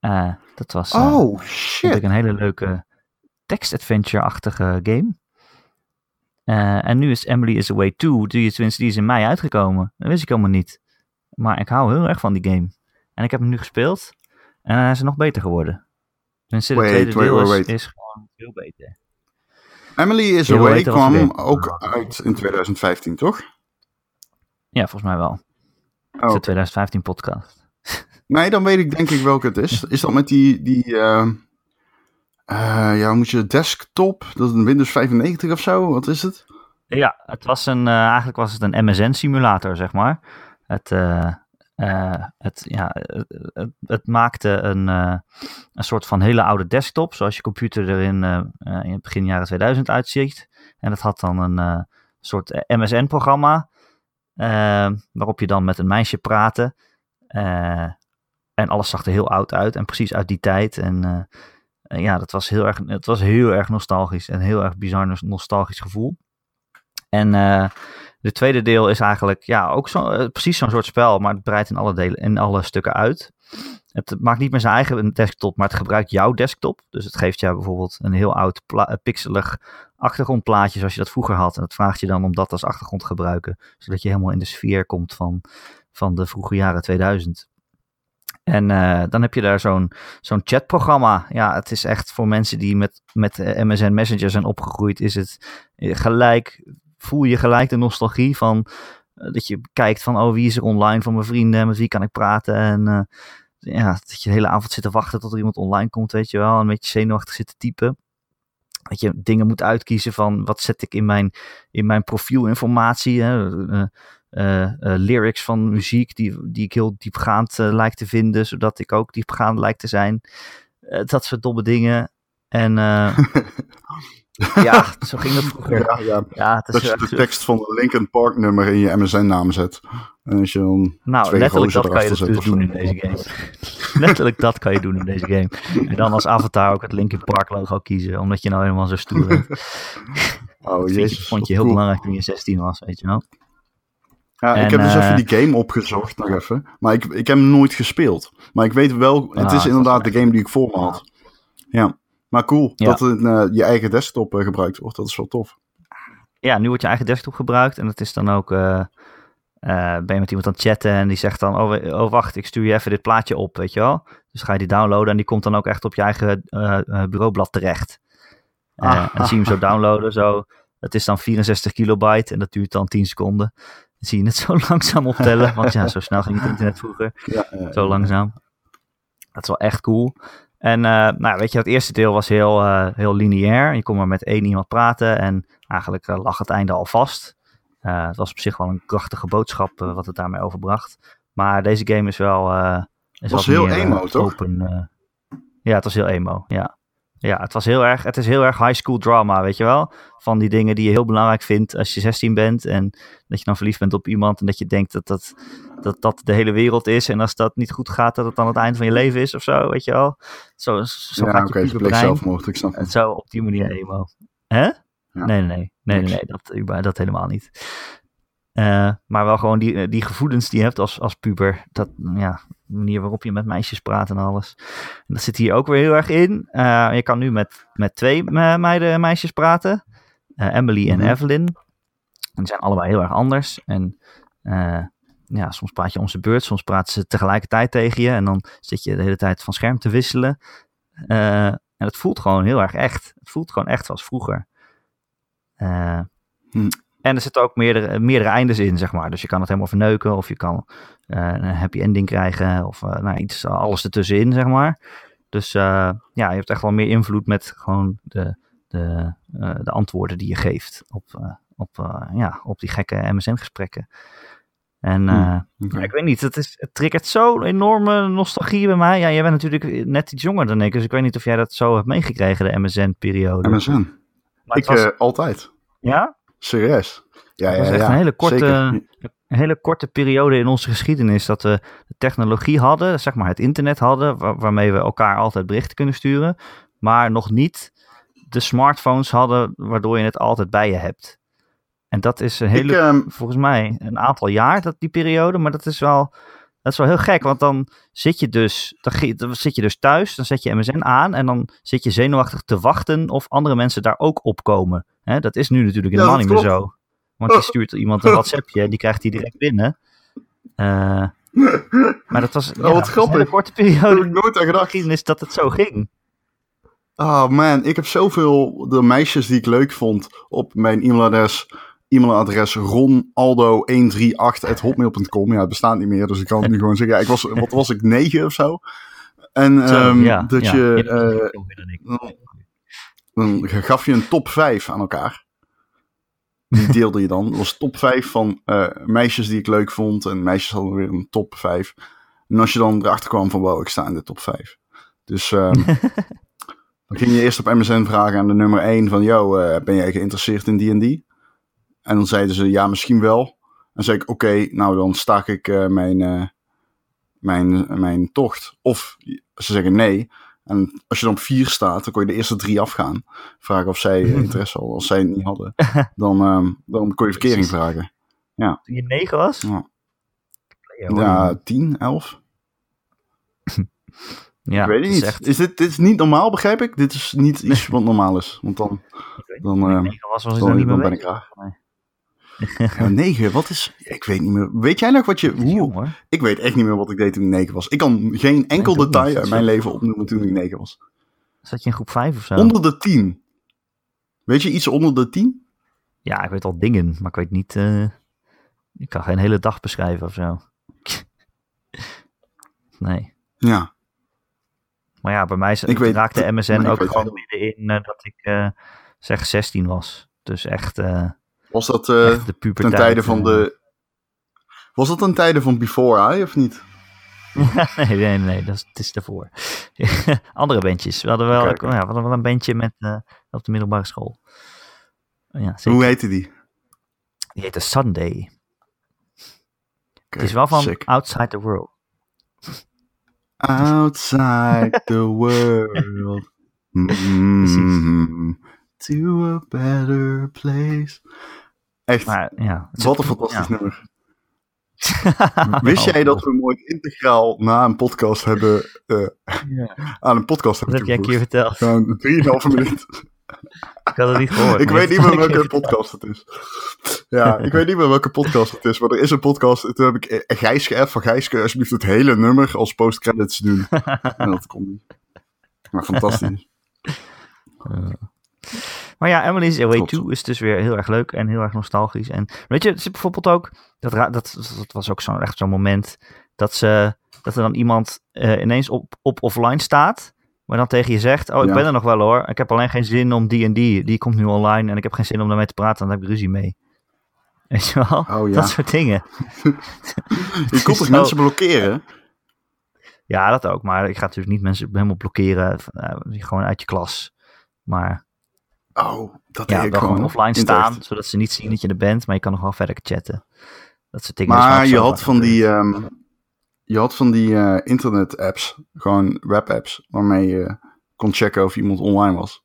Eh, dat was Oh, vond ik shit. een hele leuke text-adventure-achtige game. Eh, en nu is Emily is Away 2, die tenminste, die is in mei uitgekomen. Dat wist ik helemaal niet. Maar ik hou heel erg van die game. En ik heb hem nu gespeeld. En hij is nog beter geworden. Tenminste, Wait, tweede wait, deel wait, is, wait. is gewoon veel beter. Emily is Heel Away kwam ook uit in 2015, toch? Ja, volgens mij wel. Het Oh. is de 2015 podcast. Nee, dan weet ik denk ik welke het is. Is dat met die, die eh, eh, ja, moet je desktop? Dat is een Windows 95 of zo? Wat is het? Ja, het was een, eh, eigenlijk was het een MSN-simulator, zeg maar. Het, eh, het, ja, het, het, maakte een, een soort van hele oude desktop, zoals je computer er in, het begin jaren 2000 uitziet. En dat had dan een soort MSN-programma, waarop je dan met een meisje praatte. En alles zag er heel oud uit en precies uit die tijd. En ja, dat was heel erg, het was heel erg nostalgisch en heel erg bizar nos- nostalgisch gevoel. En eh de tweede deel is eigenlijk ja, ook zo, eh, precies zo'n soort spel, maar het breidt in alle, delen, in alle stukken uit. Het maakt niet meer zijn eigen desktop, maar het gebruikt jouw desktop. Dus het geeft jou bijvoorbeeld een heel oud eh, pixelig achtergrondplaatje zoals je dat vroeger had. En dat vraagt je dan om dat als achtergrond te gebruiken, zodat je helemaal in de sfeer komt van, van de vroege jaren 2000. En eh, dan heb je daar zo'n chatprogramma. Ja, het is echt voor mensen die met, met eh, MSN Messenger zijn opgegroeid, is het eh, gelijk, voel je gelijk de nostalgie van dat je kijkt van, oh, wie is er online van mijn vrienden, met wie kan ik praten en ja, dat je de hele avond zit te wachten tot er iemand online komt, weet je wel, en een beetje zenuwachtig zit te typen. Dat je dingen moet uitkiezen van, wat zet ik in mijn, in mijn profielinformatie, hè? Lyrics van muziek die, die ik heel diepgaand eh, lijk te vinden, zodat ik ook diepgaand lijk te zijn. Eh, dat soort domme dingen. En eh, ja, zo ging dat vroeger. Ja, ja. Ja, het is Dat je de tekst van de Linkin Park nummer in je MSN-naam zet. En als je dan nou, letterlijk dat kan je dus doen zo. in deze game. letterlijk dat kan je doen in deze game. En dan als avatar ook het Linkin Park logo kiezen, omdat je nou helemaal zo stoer bent. Oh, jezus. vond je heel cool. belangrijk toen je 16 was, weet je wel. Ja, ik heb dus eh, even die game opgezocht nog even. Maar ik, ik heb hem nooit gespeeld. Maar ik weet wel, het Ah, is dat inderdaad de game die ik voor me had. Ja, maar cool Ja. dat het, eh, je eigen desktop eh, gebruikt wordt. Dat is wel tof. Ja, nu wordt je eigen desktop gebruikt en het is dan ook, eh, eh, ben je met iemand aan het chatten en die zegt dan, oh, oh wacht, ik stuur je even dit plaatje op, weet je wel. Dus ga je die downloaden en die komt dan ook echt op je eigen eh, eh, bureaublad terecht. Eh, Ah. En dan zie je hem zo downloaden, zo. Het is dan 64 kilobyte en dat duurt dan 10 seconden. Zie je het zo langzaam optellen, want ja, zo snel ging het internet vroeger. Ja, ja, Zo langzaam. Dat is wel echt cool. En eh, nou, weet je, het eerste deel was heel, eh, heel lineair. Je kon maar met één iemand praten en eigenlijk eh, lag het einde al vast. Het was op zich wel een krachtige boodschap wat het daarmee overbracht. Maar deze game is wel... is Was wat heel meer, emo, toch? Open, ja, het was heel emo, ja. Ja, het was heel erg, het is heel erg high school drama, weet je wel? Van die dingen die je heel belangrijk vindt als je 16 bent en dat je dan verliefd bent op iemand en dat je denkt dat dat, dat, dat de hele wereld is en als dat niet goed gaat, dat het dan het eind van je leven is of zo, weet je wel? Zo, zo ja gaat oké, je ze pleegt puberbrein. zelfmoord, ik snap En het. zo op die manier emo. Hè? Ja. Nee, nee, nee. Nee, nee, dat, dat helemaal niet. Eh, maar wel gewoon die, die gevoelens die je hebt als, als puber. Dat, ja, de manier waarop je met meisjes praat en alles. En dat zit hier ook weer heel erg in. Eh, je kan nu met, met twee eh, meiden en meisjes praten. Eh, Emily en Mhm. Evelyn. En die zijn allebei heel erg anders. En eh, ja, soms praat je om zijn beurt. Soms praten ze tegelijkertijd tegen je. En dan zit je de hele tijd van scherm te wisselen. Eh, en het voelt gewoon heel erg echt. Het voelt gewoon echt zoals vroeger. Eh, Hm. En er zitten ook meerdere, meerdere eindes in, zeg maar. Dus je kan het helemaal verneuken. Of je kan eh, een happy ending krijgen. Of eh, nou, iets, alles ertussenin, zeg maar. Dus eh, ja, je hebt echt wel meer invloed met gewoon de, de, eh, de antwoorden die je geeft op, eh, op, eh, ja, op die gekke MSN-gesprekken. En eh, ja, ik weet niet, het, is, het triggert zo'n enorme nostalgie bij mij. Ja, jij bent natuurlijk net iets jonger dan ik, dus ik weet niet of jij dat zo hebt meegekregen, de MSN-periode. MSN. Maar Ik was, eh, altijd. ja? Serieus. Ja, ja, was echt ja. een hele korte, een hele korte periode in onze geschiedenis dat we de technologie hadden, zeg maar het internet hadden, waar- waarmee we elkaar altijd berichten kunnen sturen, maar nog niet de smartphones hadden waardoor je het altijd bij je hebt. En dat is een hele Ik, ehm, volgens mij een aantal jaar, dat, die periode. Maar dat is wel, dat is wel heel gek. Want dan zit je dus, dan, zit je dus thuis, dan zet je MSN aan en dan zit je zenuwachtig te wachten of andere mensen daar ook op komen. Hè, dat is nu natuurlijk helemaal niet meer zo. Want je stuurt iemand een WhatsAppje en die krijgt die direct binnen. Eh, maar dat was ja, Oh, wat een korte periode ik nooit aan gedacht. geschiedenis dat het zo ging. Oh man, ik heb zoveel de meisjes die ik leuk vond op mijn e-mailadres. E-mailadres ronaldo138.hotmail.com. Ja, het bestaat niet meer, dus ik kan het nu gewoon zeggen. Ja, ik was, wat was ik, negen of zo? En Zo, ehm, ja, dat ja. je, eh, dan gaf je een top 5 aan elkaar. Die deelde je dan. Dat was top 5 van eh, meisjes die ik leuk vond. En meisjes hadden weer een top 5. En als je dan erachter kwam van wow, ik sta in de top 5. Dus ehm, dan ging je eerst op MSN vragen aan de nummer 1 van yo, eh, ben jij geïnteresseerd in die en die? En dan zeiden ze ja, misschien wel. En dan zei ik oké, nou dan stak ik eh, mijn, eh, mijn, mijn tocht. Of ze zeggen nee. En als je dan op 4 staat, dan kon je de eerste drie afgaan. Vragen of zij interesse hadden. Als zij het niet hadden, dan, ehm, dan kon je verkering vragen. Toen je negen was? Ja. Ja. Ja, 10, 11. ja ik weet het niet. echt- Is dit, dit is niet normaal, begrijp ik? Dit is niet iets wat normaal is. Want dan, dan, ehm, negen was, was ik dan, dan meer ben ik. Nee. Ja, 9, wat is... Ik weet niet meer. Weet jij nog wat je... Hoe, ik weet echt niet meer wat ik deed toen ik 9 was. Ik kan geen enkel detail uit mijn leven opnoemen toen ik 9 was. Zat je in groep 5 of zo? Onder de 10. Weet je iets onder de 10? Ja, ik weet al dingen, maar ik weet niet. eh, ik kan geen hele dag beschrijven of zo. nee. Ja. Maar ja, bij mij Ik weet- raakte MSN ook gewoon middenin eh, dat ik eh, zeg 16 was. Dus echt, Was dat eh, de ten tijde van eh. de... Was dat ten tijde van Before I, of niet? nee, nee, nee, dat is, het is daarvoor. Andere bandjes. We hadden wel. Ja, we hadden wel een bandje met, eh, op de middelbare school. Ja, zeker. Hoe heette die? Die heette Sunday. Het is wel van sick. Outside the World. Outside the world. Mm, to a better place. Echt, Maar ja. het wat een fantastisch ja. nummer. Wist jij dat we nooit integraal na een podcast hebben, eh, Ja, aan een podcast dat hebben heb jij een keer verteld. Gewoon 3,5 minuut. Ik had het niet gehoord. Ik weet niet meer welke podcast het is. Ja, ik weet niet meer welke podcast het is, maar er is een podcast. Toen heb ik eh, Gijs van Gijs, kun je alsjeblieft het hele nummer als postcredits doen. en dat kon niet. Maar fantastisch. Maar ja, Emily's Away Klopt. 2 is dus weer heel erg leuk en heel erg nostalgisch. En weet je, het is bijvoorbeeld ook, dat, dat, dat was ook zo'n echt zo'n moment, dat, ze, dat er dan iemand eh, ineens op, op offline staat, maar dan tegen je zegt, oh ik Ja. ben er nog wel hoor, ik heb alleen geen zin om die en die, die komt nu online en ik heb geen zin om daarmee te praten, dan heb ik ruzie mee. Weet je wel? Oh ja. Dat soort dingen. Je kon toch Zo. mensen blokkeren? Ja, dat ook. Maar ik ga natuurlijk niet mensen helemaal blokkeren. eh, gewoon uit je klas. Maar Oh, dat ja, ik wel gewoon offline staan. echt. Zodat ze niet zien dat je er bent. Maar je kan nog wel verder chatten. Dat soort dingen. Maar is je had van die, ehm, je had van die internet-apps, gewoon web-apps, waarmee je kon checken of iemand online was.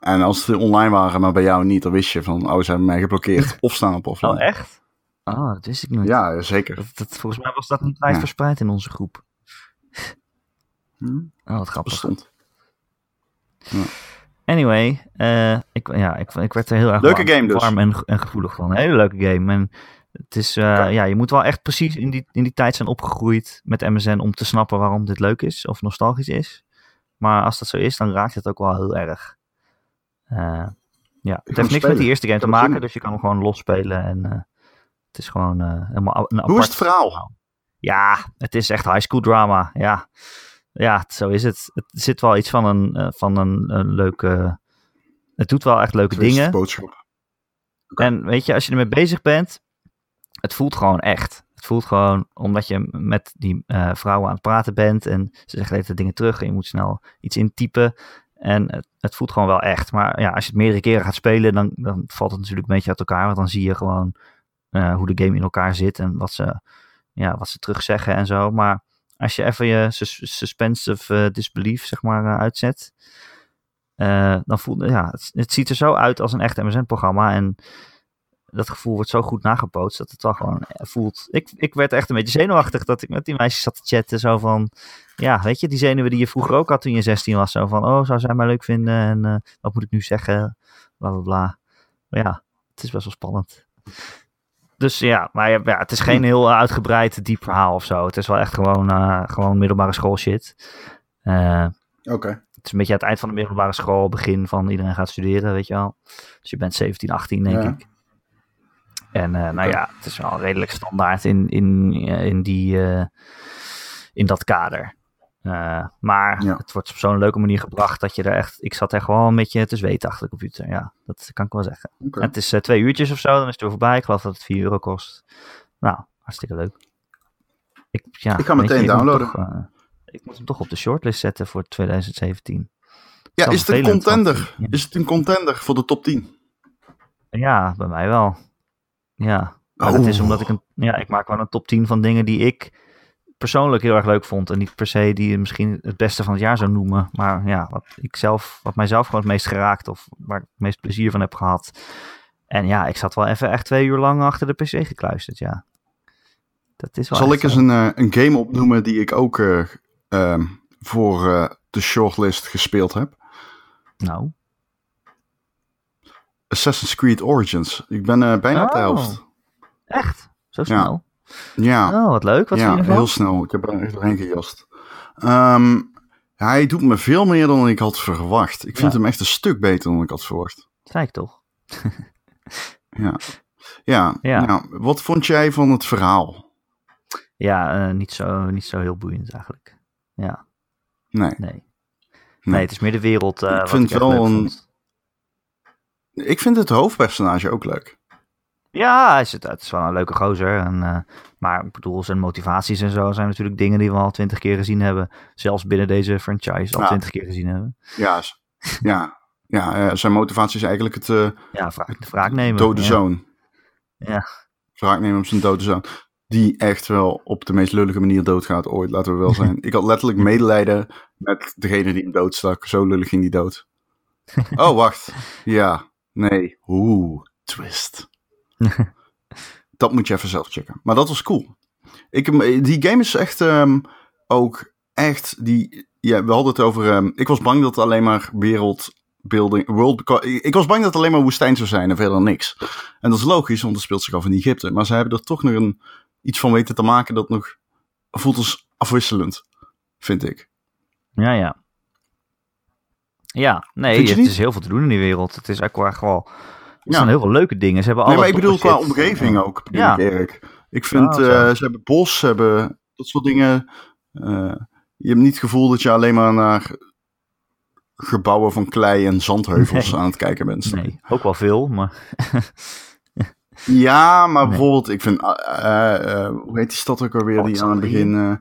En als ze online waren, maar bij jou niet, dan wist je van, oh, ze hebben mij geblokkeerd of staan op offline. Oh, echt? Oh, dat wist ik nooit. Ja, zeker. Dat, dat, volgens mij was dat niet wijd Ja. verspreid in onze groep. Hm, Oh, wat grappig. bestond. Anyway, eh, ik, ja, ik, ik werd er heel erg Leuke warm, game dus. warm en, en gevoelig van. Een hele leuke game. En het is, eh, ja, je moet wel echt precies in die, in die tijd zijn opgegroeid met MSN om te snappen waarom dit leuk is of nostalgisch is. Maar als dat zo is, dan raakt het ook wel heel erg. Eh, ja, het heeft niks met die eerste game te maken, dus je kan hem gewoon losspelen. En het is gewoon helemaal een apart Hoe is het verhaal? ja, het is echt high school drama. Ja, ja zo is het. Het zit wel iets van een, eh, van een, een leuke. Het doet wel echt leuke dingen. boodschap. En weet je, als je ermee bezig bent, het voelt gewoon echt. Het voelt gewoon omdat je met die eh, vrouwen aan het praten bent en ze zeggen even dingen terug en je moet snel iets intypen. En het, het voelt gewoon wel echt. Maar ja, als je het meerdere keren gaat spelen, dan, dan valt het natuurlijk een beetje uit elkaar. Want dan zie je gewoon eh, hoe de game in elkaar zit en wat ze, ja, wat ze terugzeggen en zo. Maar als je even je sus- suspensive eh, disbelief zeg maar eh, uitzet, eh, dan voelt ja, het, ziet er zo uit als een echt MSN-programma. En dat gevoel wordt zo goed nagepootst dat het wel gewoon voelt. Ik, ik werd echt een beetje zenuwachtig dat ik met die meisjes zat te chatten. Zo van, ja, weet je, die zenuwen die je vroeger ook had toen je 16 was. Zo van, oh, zou zij mij leuk vinden? En wat moet ik nu zeggen? Bla bla bla. Maar ja, het is best wel spannend. Dus ja, maar ja, ja, het is geen heel uitgebreid diep verhaal of zo. Het is wel echt gewoon, eh, gewoon middelbare school shit. Eh, Oké. het is een beetje aan het eind van de middelbare school, begin van iedereen gaat studeren, weet je wel. Dus je bent 17, 18, denk Ja. ik. En eh, nou ja, het is wel redelijk standaard in, in, in, die, in dat kader. Eh, maar Ja. het wordt op zo'n leuke manier gebracht dat je er echt... Ik zat er gewoon een beetje te zweten achter de computer. Ja, dat kan ik wel zeggen. Het is eh, twee uurtjes of zo, dan is het weer voorbij. Ik geloof dat het 4 euro kost. Nou, hartstikke leuk. Ik, ja, Ik ga je, meteen ik moet downloaden. toch, eh, ik moet hem toch op de shortlist zetten voor 2017. Ja, is het een contender? ja. Is het een contender voor de top 10? Ja, bij mij wel. Ja. Maar Oh. dat is omdat ik een. Ja, ik maak wel een top 10 van dingen die ik persoonlijk heel erg leuk vond. En niet per se die je misschien het beste van het jaar zou noemen. Maar ja, wat ik zelf, wat mijzelf gewoon het meest geraakt of waar ik het meest plezier van heb gehad. En ja, ik zat wel even echt twee uur lang achter de PC gekluisterd, ja. Dat is wel Zal ik eens zo. een, eh, een game opnoemen die ik ook eh, ehm, voor eh, de shortlist gespeeld heb? Nou, Assassin's Creed Origins. Ik ben eh, bijna op de Oh. helft. echt? Zo snel? Ja, Oh, wat leuk. Wat ja vind je ervan? heel snel. Ik heb er echt doorheen gejast. Ehm, hij doet me veel meer dan ik had verwacht. Ik vind Ja. hem echt een stuk beter dan ik had verwacht. Zei ik toch? Ja. Ja, Ja. nou, wat vond jij van het verhaal? Ja, eh, niet, zo, niet zo heel boeiend eigenlijk. Ja, Nee. nee. Nee, het is meer de wereld eh Ik vind ik wel leuk een- vond. Ik vind het hoofdpersonage ook leuk. Ja, hij is het, het is wel een leuke gozer. En, eh, maar ik bedoel, zijn motivaties en zo zijn natuurlijk dingen die we al twintig keer gezien hebben. Zelfs binnen deze franchise al Ja. twintig keer gezien hebben. Ja, ja, ja eh, zijn motivatie is eigenlijk het eh, Ja, wraak, de wraak nemen. dode ja. zoon. Ja. Wraak nemen op zijn dode zoon. Die echt wel op de meest lullige manier doodgaat ooit, laten we wel zijn. ik had letterlijk medelijden met degene die hem doodstak. Zo lullig ging die dood. Oh, wacht. Ja, nee. Oeh, twist. dat moet je even zelf checken. Maar dat was cool. Ik, die game is echt ehm, ook echt... Die, ja, we hadden het over... ehm, ik was bang dat het alleen maar wereld building, world, ik was bang dat het alleen maar woestijn zou zijn en verder niks. En dat is logisch, want het speelt zich af in Egypte. Maar ze hebben er toch nog een, iets van weten te maken dat nog voelt als afwisselend, vind ik. Ja, ja. Ja, nee, het is heel veel te doen in die wereld. Het is ook wel gewoon... Er Ja. zijn heel veel leuke dingen. Ze hebben Nee, maar ik bedoel qua shit. omgeving ook, Ja. ik, Erik. Ik vind, zo. eh, ze hebben bos, ze hebben dat soort dingen. Eh, je hebt niet het gevoel dat je alleen maar naar gebouwen van klei en zandheuvels Nee. aan het kijken bent. Nee, ook wel veel, maar... Ja, maar Nee. bijvoorbeeld, ik vind, eh, hoe heet die stad ook alweer, die aan het begin...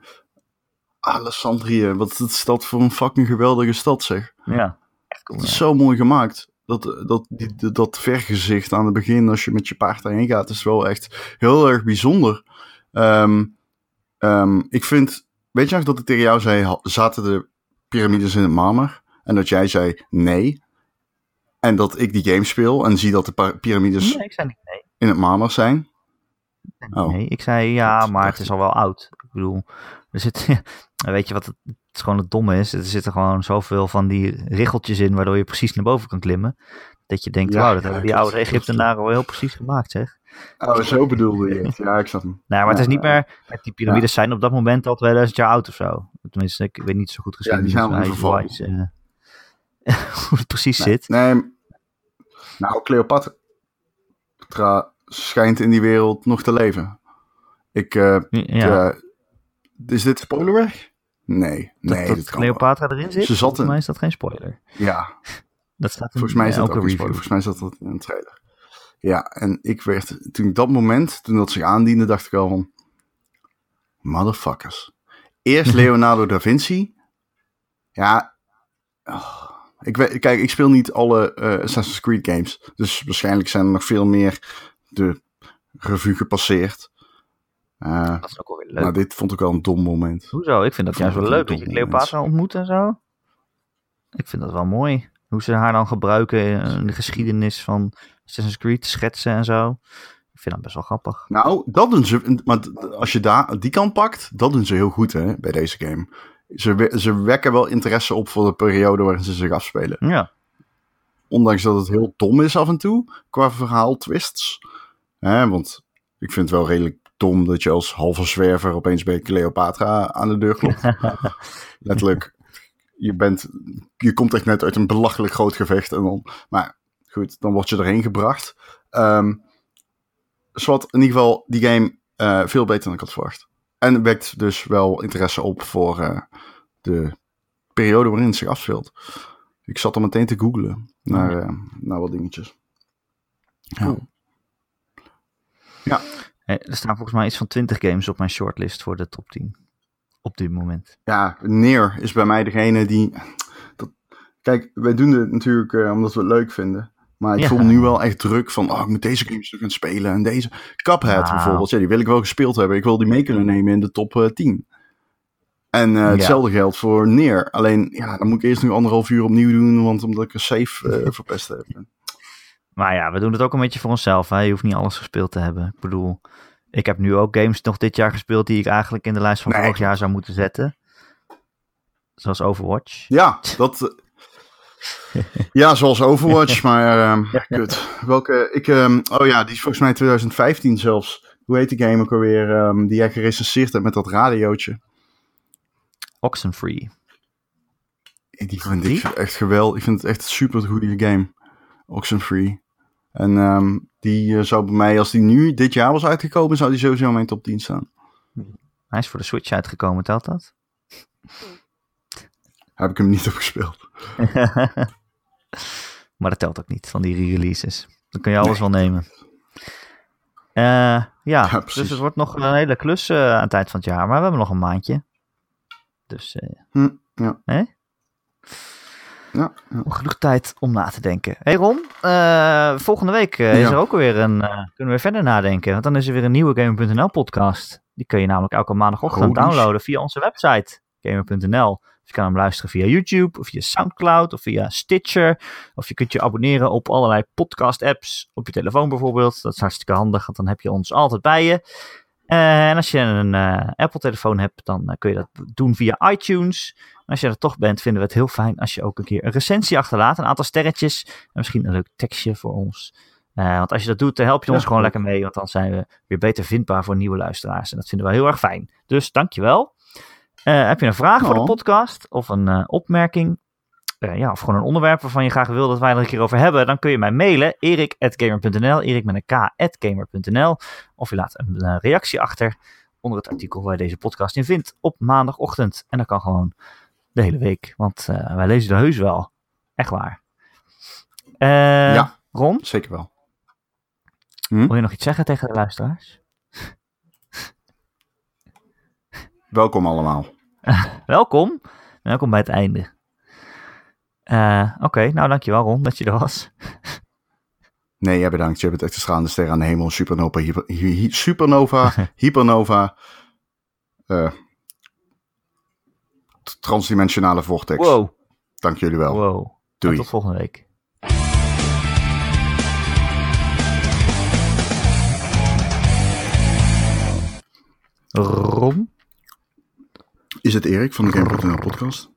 Alessandrië, wat is dat stad voor een fucking geweldige stad, zeg. Ja, echt cool. Ja. zo mooi gemaakt. Dat, dat, die, dat vergezicht aan het begin, als je met je paard daarheen gaat, is wel echt heel erg bijzonder. Ehm, ehm, ik vind, weet je nog dat ik tegen jou zei, zaten de piramides in het marmer? En dat jij zei nee. En dat ik die game speel en zie dat de piramides Nee, ik zei niet nee. in het marmer zijn. Oh. Nee, ik zei ja, maar het is al wel oud. Ik bedoel, er zit, weet je wat het, het is gewoon het domme is? Er zitten gewoon zoveel van die richeltjes in, waardoor je precies naar boven kan klimmen. Dat je denkt, Ja, wauw, dat ja, hebben die oude Egyptenaren wel heel precies gemaakt, zeg. Oh, zo bedoelde je het. Ja, ik snap hem. Nou, maar het is niet meer, die piramides zijn op dat moment al 2000 jaar oud of zo. Tenminste, ik weet niet zo goed Ja, die zijn al eh, hoe het precies Nee, zit. nee. Nou, Cleopatra schijnt in die wereld nog te leven. Ik, eh, Ja, eh, is dit spoilerweg? Nee, dat, nee, dat. Cleopatra erin zit, Ze zat volgens mij is dat geen spoiler. Ja, Dat staat in volgens mij is dat elke ook een review. spoiler. Volgens mij zat dat in een trailer. Ja, en ik werd, toen dat moment, toen dat zich aandiende, dacht ik al van, motherfuckers. Eerst Leonardo da Vinci. Ja, oh, ik weet, kijk, ik speel niet alle eh, Assassin's Creed games. Dus waarschijnlijk zijn er nog veel meer de revue gepasseerd. Dat is ook wel weer leuk. maar dit vond ik wel een dom moment. Hoezo? Ik vind dat juist wel leuk dat je Cleopatra ontmoet en zo. Ik vind dat wel mooi. Hoe ze haar dan gebruiken in de geschiedenis van Assassin's Creed, schetsen en zo. Ik vind dat best wel grappig. Nou, dat doen ze. Maar als je daar die kant pakt, dat doen ze heel goed hè, bij deze game. Ze, ze wekken wel interesse op voor de periode waarin ze zich afspelen. Ja, Ondanks dat het heel dom is af en toe, qua verhaaltwists. Hè, want ik vind het wel redelijk dom dat je als halve zwerver opeens bij Cleopatra aan de deur klopt. Letterlijk, je, bent, je komt echt net uit een belachelijk groot gevecht. En dan, maar goed, dan word je erheen gebracht. Ehm zwart, in ieder geval, die game eh, veel beter dan ik had verwacht. En wekt dus wel interesse op voor eh, de periode waarin het zich afspeelt. Ik zat al meteen te googlen naar, eh, naar wat dingetjes. Ja. Cool. Eh, Er staan volgens mij iets van 20 games op mijn shortlist voor de top 10. Op dit moment. ja, Neer is bij mij degene die. Dat, kijk, wij doen dit natuurlijk eh, omdat we het leuk vinden. Maar ik Ja. voel me nu wel echt druk van, oh, ik moet deze games nog gaan spelen. En deze Cuphead bijvoorbeeld, ja, die wil ik wel gespeeld hebben. Ik wil die mee kunnen nemen in de top eh, 10. En eh, hetzelfde geldt voor Neer. Alleen, ja, dan moet ik eerst nu anderhalf uur opnieuw doen, want omdat ik een save eh, verpest heb. Maar ja, we doen het ook een beetje voor onszelf. Hè? Je hoeft niet alles gespeeld te hebben. Ik bedoel, ik heb nu ook games nog dit jaar gespeeld die ik eigenlijk in de lijst van Nee, vorig jaar zou moeten zetten. Zoals Overwatch. Ja, dat. eh, ja, zoals Overwatch, maar ehm, kut. Welke? Ik, ehm, oh ja, die is volgens mij 2015 zelfs. Hoe heet die game ook alweer? ehm, die jij gerecenseerd hebt met dat radiootje. Oxenfree. Die vind ik echt geweldig. Ik vind het echt een super goede game. Oxenfree. En ehm, die eh, zou bij mij, als die nu dit jaar was uitgekomen, zou die sowieso in mijn top 10 staan. Hij is voor de Switch uitgekomen, telt dat? Heb ik hem niet opgespeeld. maar dat telt ook niet van die re-releases. Dan kun je alles wel nemen. Eh, ja, Ja, dus het wordt nog een hele klus eh, aan het eind van het jaar. Maar we hebben nog een maandje. Dus Hm, ja. Hè? Ja, genoeg tijd om na te denken. hey Ron, eh, volgende week eh, is er ook weer een... eh, kunnen we verder nadenken. Want dan is er weer een nieuwe Gamer.nl podcast. Die kun je namelijk elke maandagochtend downloaden via onze website. Gamer.nl. Of je kan hem luisteren via YouTube, of via Soundcloud, of via Stitcher. Of je kunt je abonneren op allerlei podcast apps. Op je telefoon bijvoorbeeld. Dat is hartstikke handig, want dan heb je ons altijd bij je. Eh, en als je een eh, Apple-telefoon hebt, dan eh, kun je dat doen via iTunes. En als je er toch bent, vinden we het heel fijn als je ook een keer een recensie achterlaat. Een aantal sterretjes en misschien een leuk tekstje voor ons. Want als je dat doet, dan help je Ja, ons gewoon goed. lekker mee. Want dan zijn we weer beter vindbaar voor nieuwe luisteraars. En dat vinden we heel erg fijn. Dus dankjewel. Heb je een vraag voor de Oh. podcast of een opmerking? Eh, ja, of gewoon een onderwerp waarvan je graag wil dat wij er een keer over hebben, dan kun je mij mailen, erik.gamer.nl, erik met een k.gamer.nl, of je laat een reactie achter onder het artikel waar je deze podcast in vindt op maandagochtend. En dat kan gewoon de hele week, want eh, wij lezen de heus wel. Echt waar. Eh, Ja. Ron, Zeker wel. wil je nog iets zeggen tegen de luisteraars? Welkom allemaal. Welkom. Welkom bij het einde. Eh, Oké, nou dankjewel Ron dat je er was. Nee, jij bedankt. Je bent echt de stralende ster aan de hemel. Supernova, hyper, hy- hy- supernova, hypernova. eh, transdimensionale vortex. Wow, Dank jullie wel. wow. Doei. En tot volgende week. Ron? Is het Erik van de Game.nl podcast?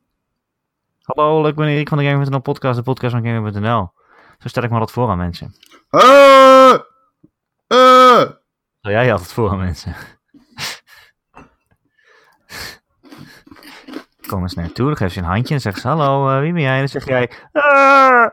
Hallo, ik ben Erik van de Gamer.nl podcast, de podcast van Gamer.nl. Zo stel ik me dat voor aan mensen. Ah! Ah! Stel jij je altijd voor aan mensen. Kom eens naartoe, dan geef ze een handje en zegt ze hallo, eh, wie ben jij? En dan zeg jij, "Ah!"